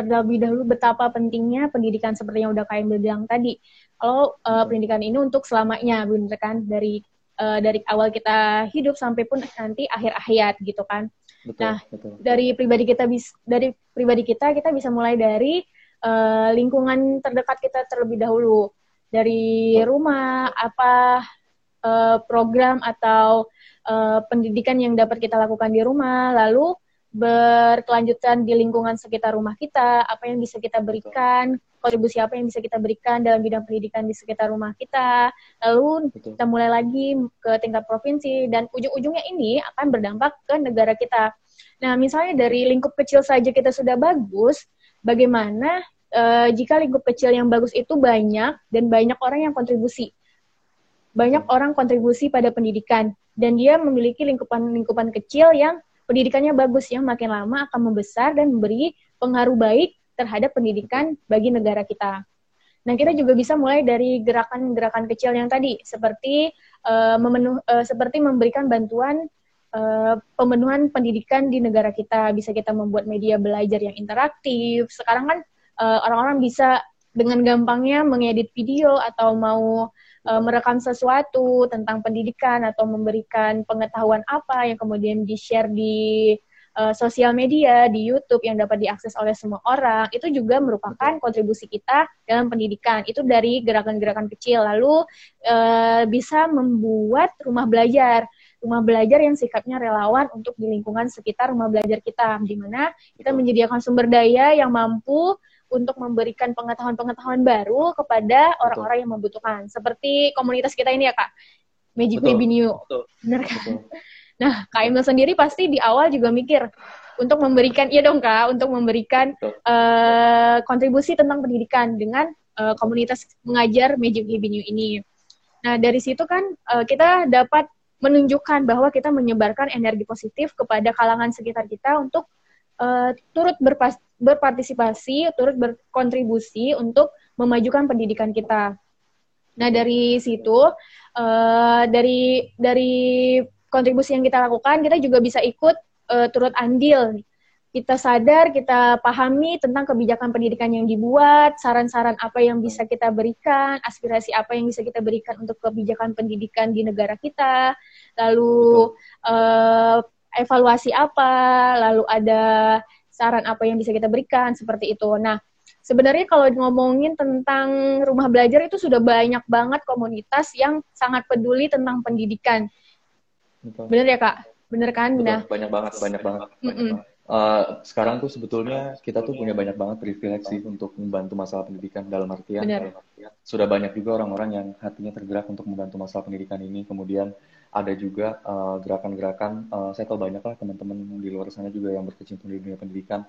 Terlebih dahulu betapa pentingnya pendidikan seperti yang udah Emil bilang tadi. Kalau uh, pendidikan ini untuk selamanya, bener kan? Dari uh, dari awal kita hidup sampai pun nanti akhir hayat gitu kan. Betul, nah, betul. dari pribadi kita bis dari pribadi kita kita bisa mulai dari uh, lingkungan terdekat kita terlebih dahulu dari rumah apa uh, program atau uh, pendidikan yang dapat kita lakukan di rumah lalu berkelanjutan di lingkungan sekitar rumah kita apa yang bisa kita berikan kontribusi apa yang bisa kita berikan dalam bidang pendidikan di sekitar rumah kita lalu Betul. kita mulai lagi ke tingkat provinsi dan ujung-ujungnya ini akan berdampak ke negara kita nah misalnya dari lingkup kecil saja kita sudah bagus bagaimana uh, jika lingkup kecil yang bagus itu banyak dan banyak orang yang kontribusi. Banyak orang kontribusi pada pendidikan dan dia memiliki lingkupan-lingkupan kecil yang pendidikannya bagus yang makin lama akan membesar dan memberi pengaruh baik terhadap pendidikan bagi negara kita. Nah, kita juga bisa mulai dari gerakan-gerakan kecil yang tadi, seperti uh, memenuh, uh, seperti memberikan bantuan uh, pemenuhan pendidikan di negara kita. Bisa kita membuat media belajar yang interaktif. Sekarang kan orang eh, orang-orang bisa dengan gampangnya mengedit video atau mau uh, merekam sesuatu tentang pendidikan atau memberikan pengetahuan apa yang kemudian di-share di uh, sosial media, di YouTube yang dapat diakses oleh semua orang, itu juga merupakan kontribusi kita dalam pendidikan. Itu dari gerakan-gerakan kecil. Lalu uh, bisa membuat rumah belajar rumah belajar yang sikapnya relawan untuk di lingkungan sekitar rumah belajar kita, di mana kita menyediakan sumber daya yang mampu untuk memberikan pengetahuan-pengetahuan baru kepada orang-orang yang membutuhkan. Seperti komunitas kita ini ya Kak, Magic Baby New. Benar kan? Betul. Nah, Kak Emil sendiri pasti di awal juga mikir untuk memberikan, iya dong Kak, untuk memberikan uh, kontribusi tentang pendidikan dengan uh, komunitas mengajar Magic New ini. Nah, dari situ kan uh, kita dapat menunjukkan bahwa kita menyebarkan energi positif kepada kalangan sekitar kita untuk uh, turut berpas berpartisipasi, turut berkontribusi untuk memajukan pendidikan kita. Nah, dari situ uh, dari dari kontribusi yang kita lakukan, kita juga bisa ikut uh, turut andil kita sadar, kita pahami tentang kebijakan pendidikan yang dibuat, saran-saran apa yang bisa kita berikan, aspirasi apa yang bisa kita berikan untuk kebijakan pendidikan di negara kita, lalu uh, evaluasi apa, lalu ada saran apa yang bisa kita berikan seperti itu. Nah, sebenarnya kalau ngomongin tentang rumah belajar itu sudah banyak banget komunitas yang sangat peduli tentang pendidikan. Betul. Bener ya kak? Bener kan? Betul. Nah, banyak banget, banyak banget. Banyak banget uh, sekarang tuh sebetulnya kita tuh punya banyak banget privilege sih untuk membantu masalah pendidikan dalam artian Benar. sudah banyak juga orang-orang yang hatinya tergerak untuk membantu masalah pendidikan ini kemudian ada juga eh, gerakan-gerakan uh, uh, saya tahu banyak lah teman-teman di luar sana juga yang berkecimpung di dunia pendidikan.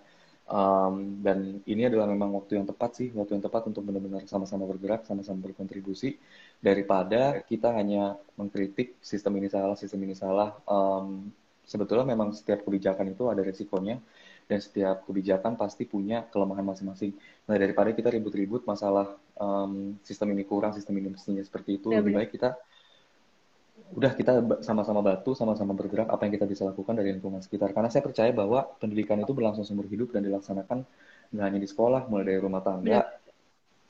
Um, dan ini adalah memang waktu yang tepat sih waktu yang tepat untuk benar-benar sama-sama bergerak sama-sama berkontribusi. Daripada kita hanya mengkritik sistem ini salah sistem ini salah um, sebetulnya memang setiap kebijakan itu ada resikonya dan setiap kebijakan pasti punya kelemahan masing-masing. Nah daripada kita ribut-ribut masalah um, sistem ini kurang, sistem ini mestinya seperti itu, ya, lebih baik kita udah kita sama-sama batu, sama-sama bergerak apa yang kita bisa lakukan dari lingkungan sekitar. Karena saya percaya bahwa pendidikan itu berlangsung seumur hidup dan dilaksanakan nggak hanya di sekolah, mulai dari rumah tangga, ya.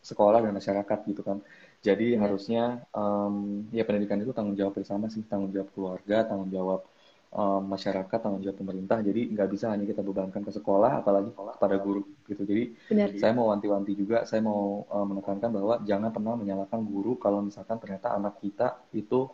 sekolah dan masyarakat gitu kan. Jadi ya. harusnya um, ya pendidikan itu tanggung jawab bersama sih, tanggung jawab keluarga, tanggung jawab um, masyarakat tanggung jawab pemerintah jadi nggak bisa hanya kita bebankan ke sekolah apalagi kepada guru gitu jadi Benar. saya mau wanti-wanti juga saya mau um, menekankan bahwa jangan pernah menyalahkan guru kalau misalkan ternyata anak kita itu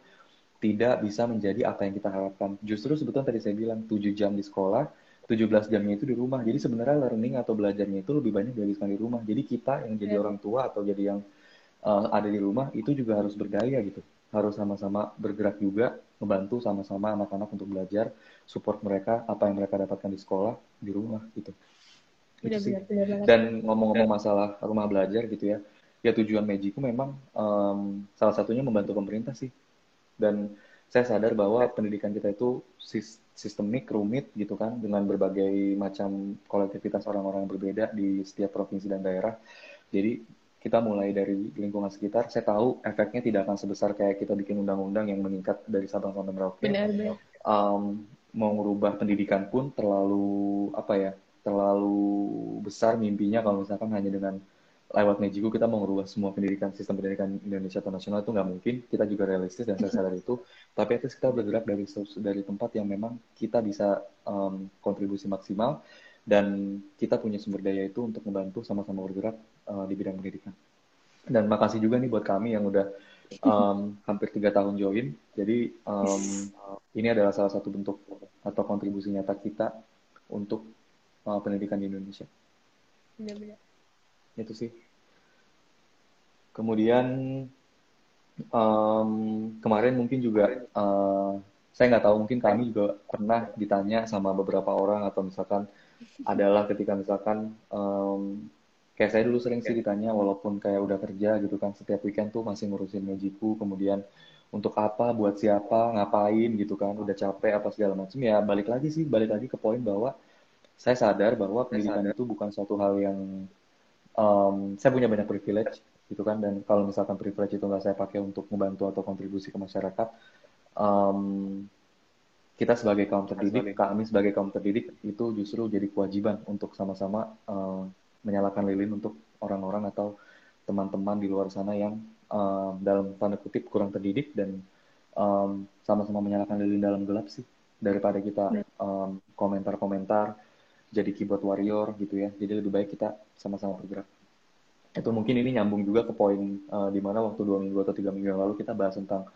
tidak bisa menjadi apa yang kita harapkan. Justru sebetulnya tadi saya bilang 7 jam di sekolah 17 jamnya itu di rumah. Jadi sebenarnya learning atau belajarnya itu lebih banyak dihabiskan di rumah. Jadi kita yang jadi ya. orang tua atau jadi yang uh, ada di rumah itu juga harus berdaya gitu. Harus sama-sama bergerak juga membantu sama-sama anak-anak untuk belajar support mereka apa yang mereka dapatkan di sekolah di rumah gitu. Benar, benar, benar, dan ngomong-ngomong masalah rumah belajar gitu ya ya tujuan Magiku memang um, salah satunya membantu pemerintah sih dan saya sadar bahwa pendidikan kita itu sistemik rumit gitu kan dengan berbagai macam kolektivitas orang-orang berbeda di setiap provinsi dan daerah jadi kita mulai dari lingkungan sekitar, saya tahu efeknya tidak akan sebesar kayak kita bikin undang-undang yang meningkat dari Sabang sampai Merauke. Benar, benar. Um, mau merubah pendidikan pun terlalu apa ya, terlalu besar mimpinya kalau misalkan hanya dengan lewat Mejiku kita mau merubah semua pendidikan sistem pendidikan Indonesia atau nasional itu nggak mungkin. Kita juga realistis dan saya sadar itu. Tapi itu kita bergerak dari dari tempat yang memang kita bisa um, kontribusi maksimal dan kita punya sumber daya itu untuk membantu sama-sama bergerak uh, di bidang pendidikan. Dan makasih juga nih buat kami yang udah um, hampir tiga tahun join. Jadi um, ini adalah salah satu bentuk atau kontribusi nyata kita untuk uh, pendidikan di Indonesia. Benar-benar. Itu sih. Kemudian um, kemarin mungkin juga uh, saya nggak tahu mungkin kami juga pernah ditanya sama beberapa orang atau misalkan adalah ketika misalkan um, kayak saya dulu sering sih ditanya walaupun kayak udah kerja gitu kan setiap weekend tuh masih ngurusin Mejiku kemudian untuk apa buat siapa ngapain gitu kan udah capek apa segala macam ya balik lagi sih balik lagi ke poin bahwa saya sadar bahwa pendidikan itu bukan suatu hal yang um, saya punya banyak privilege gitu kan dan kalau misalkan privilege itu nggak saya pakai untuk membantu atau kontribusi ke masyarakat um, kita sebagai kaum terdidik kami sebagai kaum terdidik itu justru jadi kewajiban untuk sama-sama uh, menyalakan lilin untuk orang-orang atau teman-teman di luar sana yang um, dalam tanda kutip kurang terdidik dan um, sama-sama menyalakan lilin dalam gelap sih daripada kita um, komentar-komentar jadi keyboard warrior gitu ya. Jadi lebih baik kita sama-sama bergerak itu mungkin ini nyambung juga ke poin uh, di mana waktu dua minggu atau tiga minggu yang lalu kita bahas tentang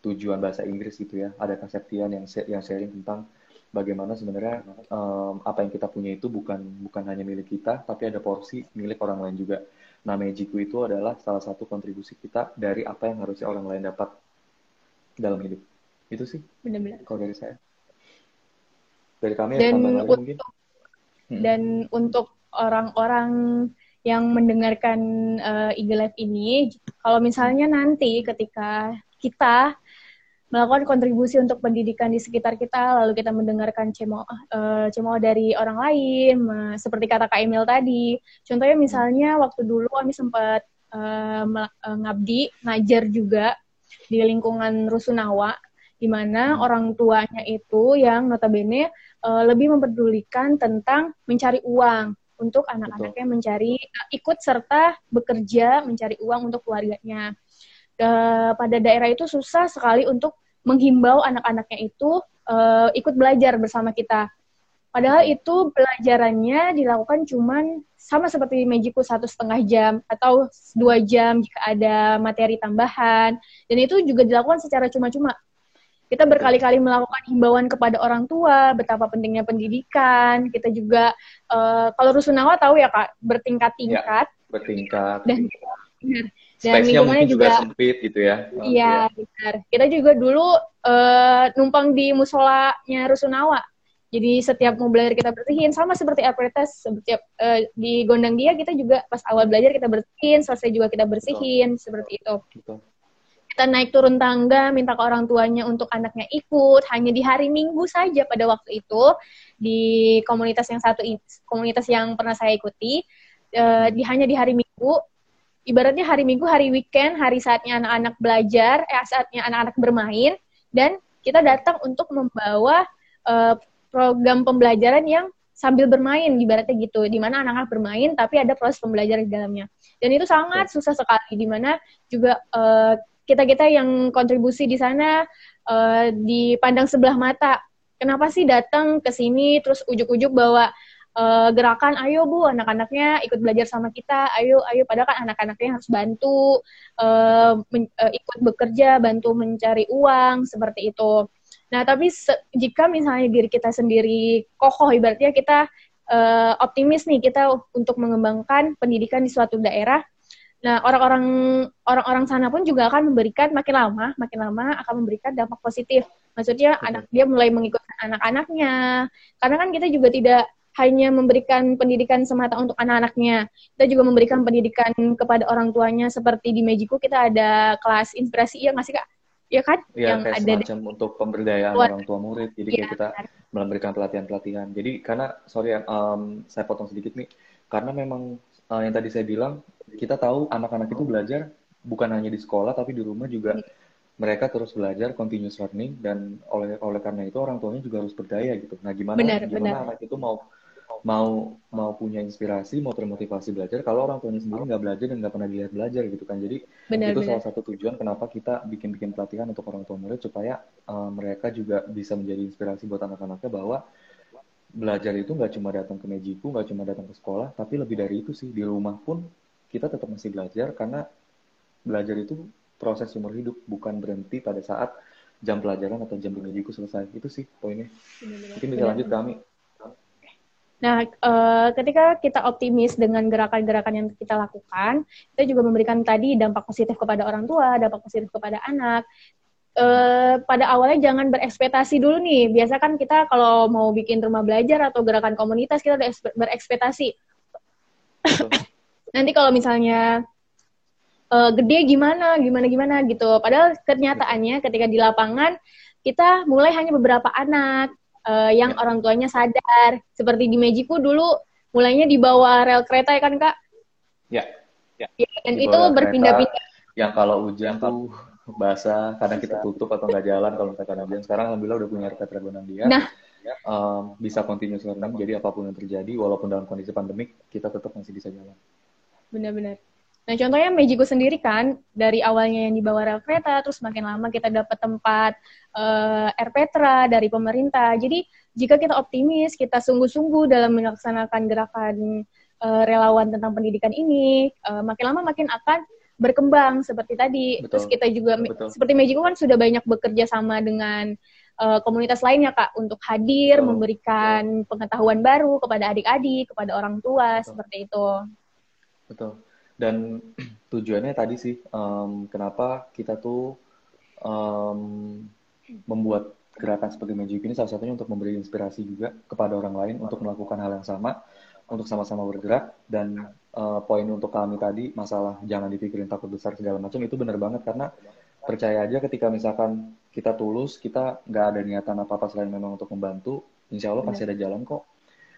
tujuan bahasa Inggris gitu ya ada Kaseptian yang yang sharing tentang bagaimana sebenarnya um, apa yang kita punya itu bukan bukan hanya milik kita, tapi ada porsi milik orang lain juga. Nah, Magiku itu adalah salah satu kontribusi kita dari apa yang harusnya orang lain dapat dalam hidup. Itu sih. Benar-benar. Kalau dari saya. Dari kami dan untuk, mungkin. Hmm. Dan untuk orang-orang yang mendengarkan uh, Eagle Life ini, kalau misalnya nanti ketika kita melakukan kontribusi untuk pendidikan di sekitar kita, lalu kita mendengarkan cemo uh, cemo dari orang lain, seperti kata Kak Emil tadi. Contohnya misalnya waktu dulu kami sempat uh, ngabdi, ngajar juga di lingkungan Rusunawa, di mana orang tuanya itu yang notabene uh, lebih memperdulikan tentang mencari uang untuk anak-anaknya mencari uh, ikut serta bekerja mencari uang untuk keluarganya. Uh, pada daerah itu susah sekali untuk menghimbau anak-anaknya itu uh, ikut belajar bersama kita. Padahal itu pelajarannya dilakukan cuman sama seperti Magiku satu setengah jam atau dua jam jika ada materi tambahan dan itu juga dilakukan secara cuma-cuma. Kita berkali-kali melakukan himbauan kepada orang tua betapa pentingnya pendidikan. Kita juga uh, kalau rusunawa tahu ya kak bertingkat-tingkat. Ya, bertingkat. Dan dan lingkungannya juga, juga sempit gitu ya. Iya, oh, benar. Kita juga dulu uh, numpang di musolanya Rusunawa. Jadi setiap mau belajar kita bersihin sama seperti Apretas setiap uh, di gondang dia kita juga pas awal belajar kita bersihin, selesai juga kita bersihin Betul. seperti itu. Betul. Kita naik turun tangga minta ke orang tuanya untuk anaknya ikut. Hanya di hari Minggu saja pada waktu itu di komunitas yang satu komunitas yang pernah saya ikuti uh, di hanya di hari Minggu. Ibaratnya hari Minggu, hari weekend, hari saatnya anak-anak belajar, eh saatnya anak-anak bermain, dan kita datang untuk membawa uh, program pembelajaran yang sambil bermain, ibaratnya gitu, di mana anak-anak bermain tapi ada proses pembelajaran di dalamnya. Dan itu sangat susah sekali, di mana juga uh, kita-kita yang kontribusi di sana uh, dipandang sebelah mata. Kenapa sih datang ke sini terus ujuk-ujuk bawa uh, gerakan ayo bu anak-anaknya ikut belajar sama kita ayo ayo padahal kan anak-anaknya harus bantu uh, uh, ikut bekerja bantu mencari uang seperti itu nah tapi jika misalnya diri kita sendiri kokoh ibaratnya kita uh, optimis nih kita untuk mengembangkan pendidikan di suatu daerah Nah, orang-orang orang-orang sana pun juga akan memberikan makin lama, makin lama akan memberikan dampak positif. Maksudnya anak dia mulai mengikuti anak-anaknya. Karena kan kita juga tidak hanya memberikan pendidikan semata untuk anak-anaknya. Kita juga memberikan pendidikan kepada orang tuanya seperti di Mejiku kita ada kelas inspirasi ya nggak sih kak? Ya kan? Ya, yang kayak ada semacam untuk pemberdayaan Buat, orang tua murid. Jadi ya, kita benar. memberikan pelatihan-pelatihan. Jadi karena sorry um, saya potong sedikit nih, karena memang uh, yang tadi saya bilang kita tahu anak-anak itu belajar bukan hanya di sekolah tapi di rumah juga. Ya mereka terus belajar continuous learning dan oleh oleh karena itu orang tuanya juga harus berdaya gitu. Nah, gimana benar, gimana benar. anak itu mau mau mau punya inspirasi, mau termotivasi belajar kalau orang tuanya sendiri nggak belajar dan nggak pernah dilihat belajar gitu kan. Jadi benar, itu benar. salah satu tujuan kenapa kita bikin-bikin pelatihan untuk orang tua murid supaya uh, mereka juga bisa menjadi inspirasi buat anak-anaknya bahwa belajar itu nggak cuma datang ke mejiku, nggak cuma datang ke sekolah, tapi lebih dari itu sih. Di rumah pun kita tetap masih belajar karena belajar itu proses umur hidup bukan berhenti pada saat jam pelajaran atau jam pendidiku selesai. Itu sih poinnya. Mungkin bisa lanjut kami Nah, uh, ketika kita optimis dengan gerakan-gerakan yang kita lakukan, kita juga memberikan tadi dampak positif kepada orang tua, dampak positif kepada anak. Uh, pada awalnya jangan berekspektasi dulu nih. Biasa kan kita kalau mau bikin rumah belajar atau gerakan komunitas kita udah berekspektasi. Nanti kalau misalnya uh, gede gimana, gimana gimana gitu. Padahal kenyataannya ketika di lapangan kita mulai hanya beberapa anak uh, yang ya. orang tuanya sadar. Seperti di Mejiku dulu mulainya di bawah rel kereta ya kan kak? Ya. ya. ya dan di itu berpindah-pindah. Yang kalau hujan tuh basah, kadang kita tutup atau nggak jalan kalau misalkan hujan. Sekarang alhamdulillah udah punya dia. Nah, um, bisa continuous learning. Jadi apa pun yang terjadi, walaupun dalam kondisi pandemik, kita tetap masih bisa jalan. Benar-benar. Nah, contohnya Mejiku sendiri kan, dari awalnya yang dibawa rel kereta, terus makin lama kita dapat tempat uh, Air Petra dari pemerintah. Jadi, jika kita optimis, kita sungguh-sungguh dalam melaksanakan gerakan uh, relawan tentang pendidikan ini, uh, makin lama makin akan berkembang seperti tadi. Betul. Terus kita juga, Betul. seperti Mejiku kan sudah banyak bekerja sama dengan uh, komunitas lainnya, Kak, untuk hadir, Betul. memberikan pengetahuan baru kepada adik-adik, kepada orang tua, Betul. seperti itu. Betul dan *clears throat* tujuannya tadi sih um, kenapa kita tuh um, membuat gerakan seperti Magic ini salah satunya untuk memberi inspirasi juga kepada orang lain untuk melakukan hal yang sama untuk sama-sama bergerak dan uh, poin untuk kami tadi masalah jangan dipikirin takut besar segala macam itu benar banget karena percaya aja ketika misalkan kita tulus kita nggak ada niatan apa apa selain memang untuk membantu insya Allah pasti ada jalan kok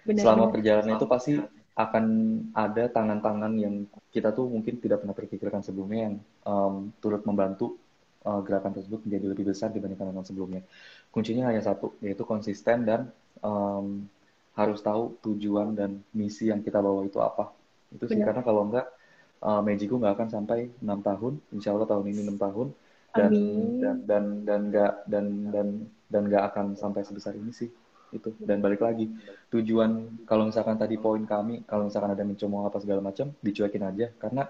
benar, selama benar. perjalanan itu pasti akan ada tangan-tangan yang kita tuh mungkin tidak pernah terpikirkan sebelumnya yang um, turut membantu uh, gerakan tersebut menjadi lebih besar dibandingkan dengan sebelumnya. Kuncinya hanya satu, yaitu konsisten dan um, harus tahu tujuan dan misi yang kita bawa itu apa. Itu sih Benar. karena kalau enggak uh, Magiku nggak akan sampai enam tahun, insya Allah tahun ini enam tahun. Dan, dan dan dan nggak dan dan dan nggak akan sampai sebesar ini sih. Itu. Dan balik lagi tujuan kalau misalkan tadi poin kami kalau misalkan ada mencoba apa segala macam dicuekin aja. Karena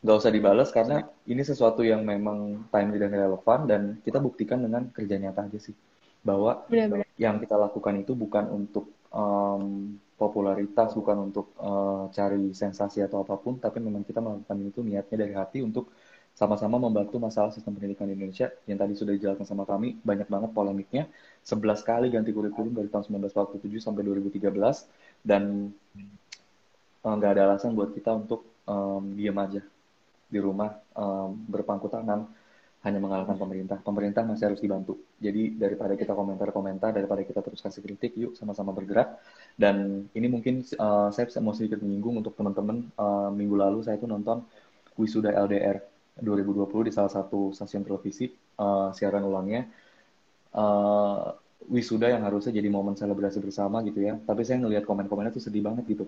nggak usah dibalas karena ini sesuatu yang memang timely dan relevan dan kita buktikan dengan kerja nyata aja sih bahwa Benar -benar. yang kita lakukan itu bukan untuk um, popularitas bukan untuk uh, cari sensasi atau apa pun tapi memang kita melakukan itu niatnya dari hati untuk sama-sama membantu masalah sistem pendidikan di Indonesia. Yang tadi sudah dijelaskan sama kami banyak banget polemiknya. 11 kali ganti kurikulum dari tahun 1947 sampai 2013 dan eh, nggak uh, ada alasan buat kita untuk um, diam aja di rumah um, berpangku tangan hanya mengalahkan pemerintah. Pemerintah masih harus dibantu. Jadi daripada kita komentar-komentar, daripada kita terus kasih kritik, yuk sama-sama bergerak. Dan ini mungkin uh, saya mau sedikit menyinggung untuk teman-teman. Uh, minggu lalu saya itu nonton wisuda LDR 2020 di salah satu stasiun televisi uh, siaran ulangnya uh, wisuda yang harusnya jadi momen selebrasi bersama gitu ya tapi saya ngelihat komen-komennya tuh sedih banget gitu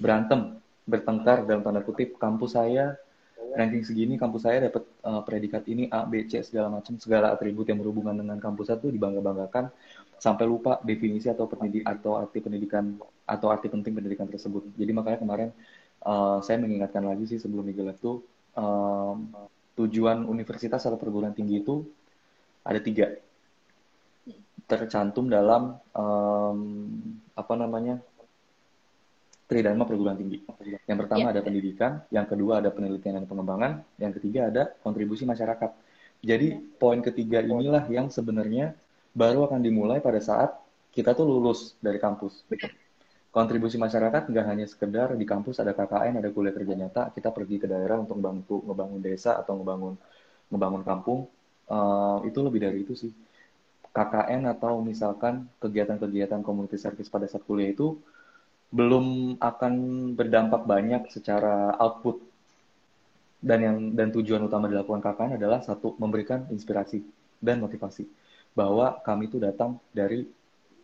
berantem bertengkar dalam tanda kutip kampus saya ranking segini kampus saya dapat uh, predikat ini A B C segala macam. Segala atribut yang berhubungan dengan kampus itu dibangga-banggakan. Sampai lupa definisi atau pendidik atau arti pendidikan atau arti penting pendidikan tersebut. Jadi makanya kemarin uh, saya mengingatkan lagi sih sebelum Miguel tuh um, tujuan universitas atau perguruan tinggi itu ada tiga. Tercantum dalam um, apa namanya tridharma perguruan tinggi. Yang pertama ya. ada pendidikan, yang kedua ada penelitian dan pengembangan, yang ketiga ada kontribusi masyarakat. Jadi poin ketiga inilah yang sebenarnya baru akan dimulai pada saat kita tuh lulus dari kampus kontribusi masyarakat nggak hanya sekedar di kampus ada KKN, ada kuliah kerja nyata, kita pergi ke daerah untuk bantu ngebangun desa atau ngebangun ngebangun kampung, uh, itu lebih dari itu sih. KKN atau misalkan kegiatan-kegiatan community service pada saat kuliah itu belum akan berdampak banyak secara output dan yang dan tujuan utama dilakukan KKN adalah satu memberikan inspirasi dan motivasi bahwa kami itu datang dari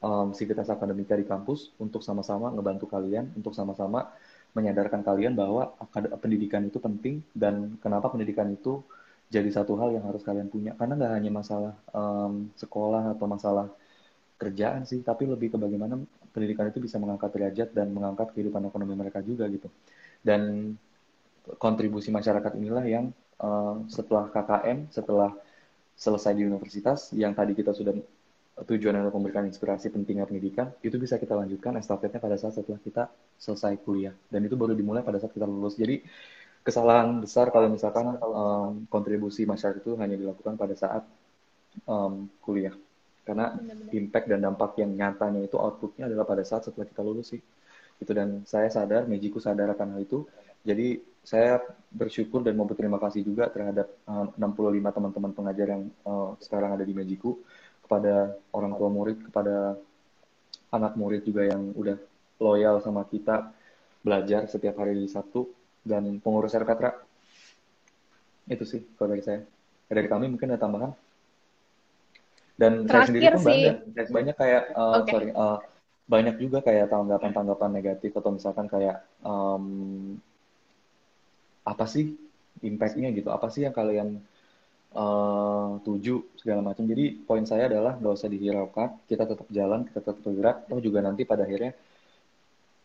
um, sivitas akademika di kampus untuk sama-sama ngebantu kalian, untuk sama-sama menyadarkan kalian bahwa pendidikan itu penting dan kenapa pendidikan itu jadi satu hal yang harus kalian punya. Karena nggak hanya masalah um, sekolah atau masalah kerjaan sih, tapi lebih ke bagaimana pendidikan itu bisa mengangkat derajat dan mengangkat kehidupan ekonomi mereka juga gitu. Dan kontribusi masyarakat inilah yang uh, setelah KKN, setelah selesai di universitas, yang tadi kita sudah tujuan adalah memberikan inspirasi pentingnya pendidikan, itu bisa kita lanjutkan estafetnya pada saat setelah kita selesai kuliah. Dan itu baru dimulai pada saat kita lulus. Jadi kesalahan besar kalau misalkan um, kontribusi masyarakat itu hanya dilakukan pada saat um, kuliah. Karena impact dan dampak yang nyatanya itu outputnya adalah pada saat setelah kita lulus sih. Itu dan saya sadar, Mejiku sadar akan hal itu. Jadi saya bersyukur dan mau berterima kasih juga terhadap uh, 65 teman-teman pengajar yang uh, sekarang ada di Mejiku kepada orang tua murid, kepada anak murid juga yang udah loyal sama kita, belajar setiap hari di Sabtu, dan pengurus RKTRA. Itu sih kalau dari saya. Dari kami mungkin ada tambahan. Dan Terakhir saya sendiri pun bangga. Banyak kayak, uh, eh, okay. sorry, uh, banyak juga kayak tanggapan-tanggapan negatif atau misalkan kayak um, apa sih impactnya gitu apa sih yang kalian uh, tuju segala macam. Jadi poin saya adalah nggak usah dihiraukan, kita tetap jalan, kita tetap bergerak. Toh juga nanti pada akhirnya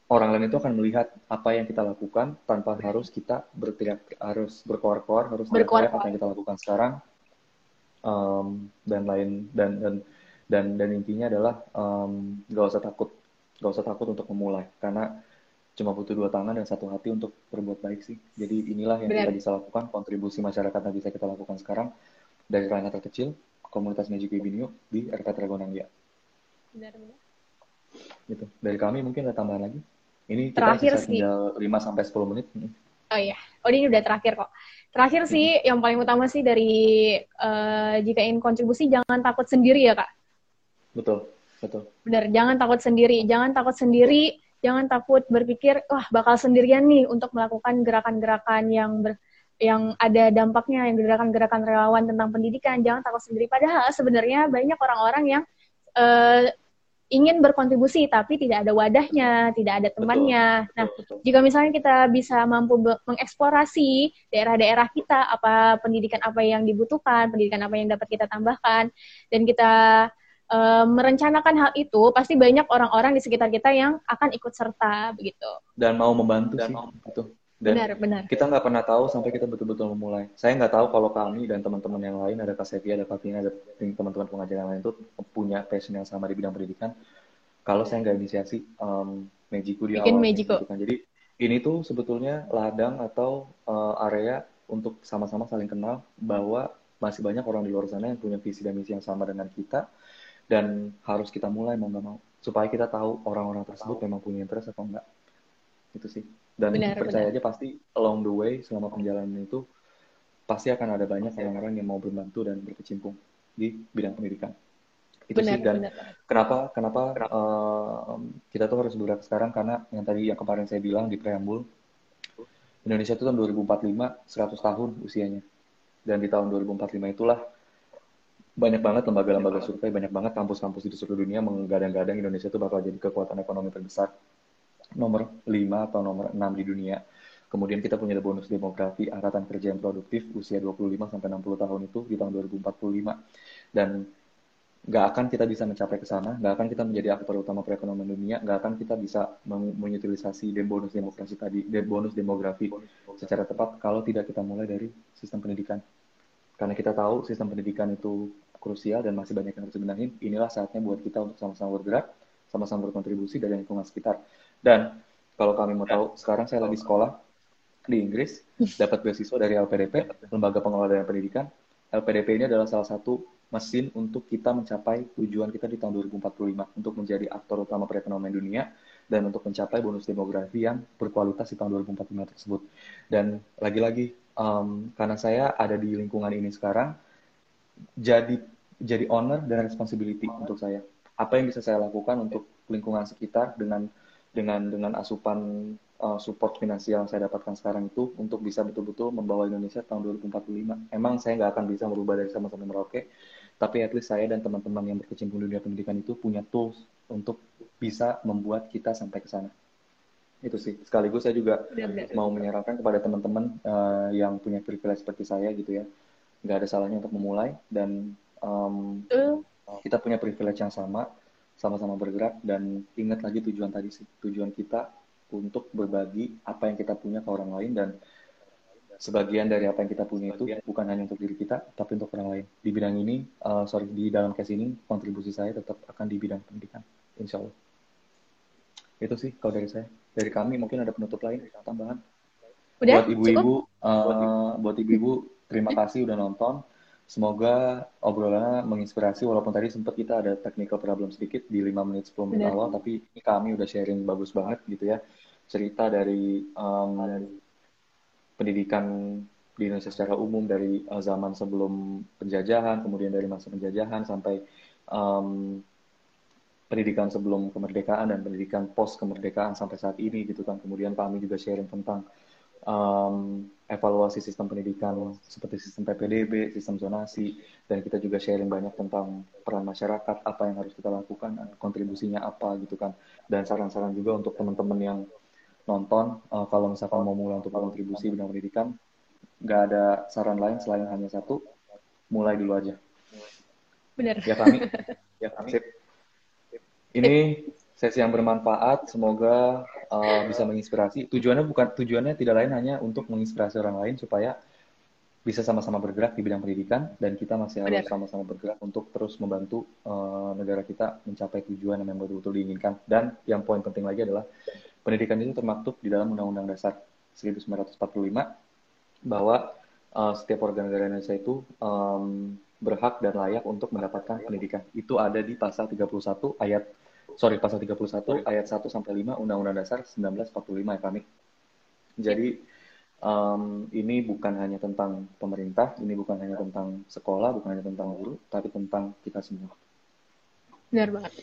orang lain itu akan melihat apa yang kita lakukan tanpa harus kita berteriak, harus berkoar-koar, harus berkoar apa yang kita lakukan sekarang um, dan lain dan dan dan dan intinya adalah um, usah takut, nggak usah takut untuk memulai karena cuma butuh dua tangan dan satu hati untuk berbuat baik sih. Jadi inilah yang Benar. kita bisa lakukan, kontribusi masyarakat yang bisa kita lakukan sekarang dari ranah terkecil, komunitas Magic Ibinio di RK Tragonanggia. Benar, benar. Gitu. Dari kami mungkin ada tambahan lagi. Ini kita terakhir sih. tinggal 5 sampai 10 menit. Oh iya. Oh ini udah terakhir kok. Terakhir hmm. sih yang paling utama sih dari uh, jika ingin kontribusi jangan takut sendiri ya, Kak. Betul. Betul. Benar, jangan takut sendiri. Jangan takut sendiri, jangan takut berpikir wah bakal sendirian nih untuk melakukan gerakan-gerakan yang ber, yang ada dampaknya yang gerakan-gerakan relawan tentang pendidikan jangan takut sendiri padahal sebenarnya banyak orang-orang yang uh, ingin berkontribusi tapi tidak ada wadahnya, tidak ada temannya. Betul, nah, betul, jika misalnya kita bisa mampu mengeksplorasi daerah-daerah kita apa pendidikan apa yang dibutuhkan, pendidikan apa yang dapat kita tambahkan dan kita uh, merencanakan hal itu, pasti banyak orang-orang di sekitar kita yang akan ikut serta begitu. Dan mau membantu dan sih, mau. Betul. Dan benar, benar. kita nggak pernah tahu sampai kita betul-betul memulai. Saya nggak tahu kalau kami dan teman-teman yang lain, ada Kak ada Kak Tina, ada teman-teman pengajar yang lain itu punya passion yang sama di bidang pendidikan. Kalau saya nggak inisiasi um, Mejiku di Bikin awal. Mejiku. Jadi ini tuh sebetulnya ladang atau uh, area untuk sama-sama saling kenal bahwa masih banyak orang di luar sana yang punya visi dan misi yang sama dengan kita dan harus kita mulai mau nggak mau supaya kita tahu orang-orang tersebut memang punya interest atau enggak. Itu sih dan benar, percaya benar. aja pasti along the way selama perjalanan itu pasti akan ada banyak orang-orang yang mau berbantu dan berkecimpung di bidang pendidikan. Itu benar, sih dan benar. kenapa kenapa uh, kita tuh harus bergerak sekarang? Karena yang tadi yang kemarin saya bilang di preambul Indonesia itu tahun 2045 100 tahun usianya. Dan di tahun 2045 itulah banyak banget lembaga-lembaga survei, banyak banget kampus-kampus di seluruh dunia menggadang-gadang Indonesia itu bakal jadi kekuatan ekonomi terbesar nomor 5 atau nomor 6 di dunia. Kemudian kita punya bonus demografi angkatan kerja yang produktif usia 25 sampai 60 tahun itu di tahun 2045. Dan nggak akan kita bisa mencapai ke sana, nggak akan kita menjadi aktor utama perekonomian dunia, nggak akan kita bisa mengutilisasi bonus demokrasi tadi, bonus demografi secara tepat kalau tidak kita mulai dari sistem pendidikan. Karena kita tahu sistem pendidikan itu krusial dan masih banyak yang harus dibenahin, inilah saatnya buat kita untuk sama-sama bergerak, sama-sama berkontribusi dari lingkungan sekitar. Dan kalau kami mau tahu, sekarang saya lagi sekolah di Inggris, *laughs* dapat beasiswa dari LPDP, Lembaga Pengelola Dana Pendidikan. LPDP ini adalah salah satu mesin untuk kita mencapai tujuan kita di tahun 2045 untuk menjadi aktor utama perekonomian dunia dan untuk mencapai bonus demografi yang berkualitas di tahun 2045 tersebut. Dan lagi-lagi um, karena saya ada di lingkungan ini sekarang, jadi jadi honor dan responsibility untuk saya. Apa yang bisa saya lakukan untuk lingkungan sekitar dengan dengan dengan asupan uh, support finansial yang saya dapatkan sekarang itu untuk bisa betul-betul membawa Indonesia tahun 2045. Emang saya nggak akan bisa merubah dari sama-sama Merauke, tapi at least saya dan teman-teman yang berkecimpung di dunia pendidikan itu punya tools untuk bisa membuat kita sampai ke sana. Itu sih. Sekaligus saya juga Benar-benar. mau menyarankan kepada teman-teman uh, yang punya privilege seperti saya gitu ya, nggak ada salahnya untuk memulai dan um, uh. kita punya privilege yang sama sama-sama bergerak dan ingat lagi tujuan tadi sih tujuan kita untuk berbagi apa yang kita punya ke orang lain dan sebagian dari apa yang kita punya itu bukan hanya untuk diri kita tapi untuk orang lain. Di bidang ini uh, sorry di dalam case ini kontribusi saya tetap akan di bidang pendidikan insya Allah. Itu sih kalau dari saya. Dari kami mungkin ada penutup lain tambahan. Udah, buat ibu-ibu uh, buat ibu-ibu terima kasih udah nonton Semoga obrolannya menginspirasi walaupun tadi sempat kita ada technical problem sedikit di 5 menit 10 menit Benar. awal tapi ini kami udah sharing bagus banget gitu ya. Cerita dari um, pendidikan di Indonesia secara umum dari uh, zaman sebelum penjajahan, kemudian dari masa penjajahan sampai um, pendidikan sebelum kemerdekaan dan pendidikan post kemerdekaan sampai saat ini gitu kan. Kemudian kami juga sharing tentang um, evaluasi sistem pendidikan seperti sistem PPDB, sistem zonasi, dan kita juga sharing banyak tentang peran masyarakat, apa yang harus kita lakukan, kontribusinya apa gitu kan, dan saran-saran juga untuk teman-teman yang nonton, uh, kalau misalkan mau mulai untuk kontribusi bidang pendidikan, nggak ada saran lain selain hanya satu, mulai dulu aja. Benar. Ya kami, *laughs* ya kami. Sip. Ini sesi yang bermanfaat. Semoga uh, bisa menginspirasi. Tujuannya bukan tujuannya tidak lain hanya untuk menginspirasi orang lain supaya bisa sama-sama bergerak di bidang pendidikan dan kita masih harus sama-sama bergerak untuk terus membantu uh, negara kita mencapai tujuan yang betul-betul diinginkan. Dan yang poin penting lagi adalah pendidikan itu termaktub di dalam Undang-Undang Dasar 1945 bahwa uh, setiap warga negara Indonesia itu um, berhak dan layak untuk mendapatkan pendidikan. Itu ada di pasal 31 ayat sorry pasal 31 ayat 1 sampai 5 Undang-Undang Dasar 1945 ya kami. Jadi um, ini bukan hanya tentang pemerintah, ini bukan hanya tentang sekolah, bukan hanya tentang guru, tapi tentang kita semua. Benar banget.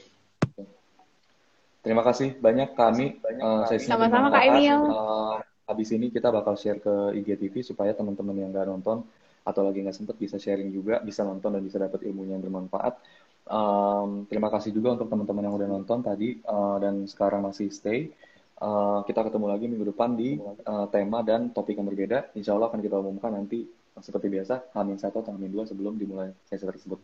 Terima kasih banyak kami. Uh, Sama-sama Kak Emil. Uh, habis ini kita bakal share ke IGTV supaya teman-teman yang nggak nonton atau lagi nggak sempet bisa sharing juga, bisa nonton dan bisa dapat ilmunya yang bermanfaat. Um, terima kasih juga untuk teman-teman yang udah nonton tadi uh, dan sekarang masih stay. Uh, kita ketemu lagi minggu depan di uh, tema dan topik yang berbeda. Insya Allah akan kita umumkan nanti seperti biasa, Hamin satu atau Hamin dua sebelum dimulai sesi tersebut.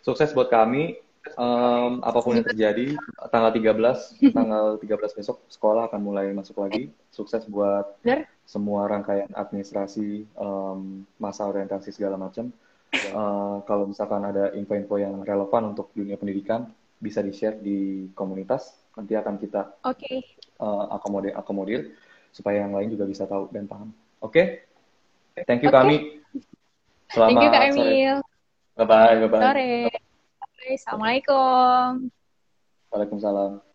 Sukses buat kami um, apa pun yang terjadi tanggal 13 *laughs* tanggal 13 besok sekolah akan mulai masuk lagi sukses buat semua rangkaian administrasi um, masa orientasi segala macam uh, kalau misalkan ada info-info yang relevan untuk dunia pendidikan bisa di share di komunitas nanti akan kita okay. uh, akomodir akomodir supaya yang lain juga bisa tahu dan paham oke okay? thank you okay. kami selamat thank you Kak Emil bye bye bye bye sore Assalamualaikum. Waalaikumsalam.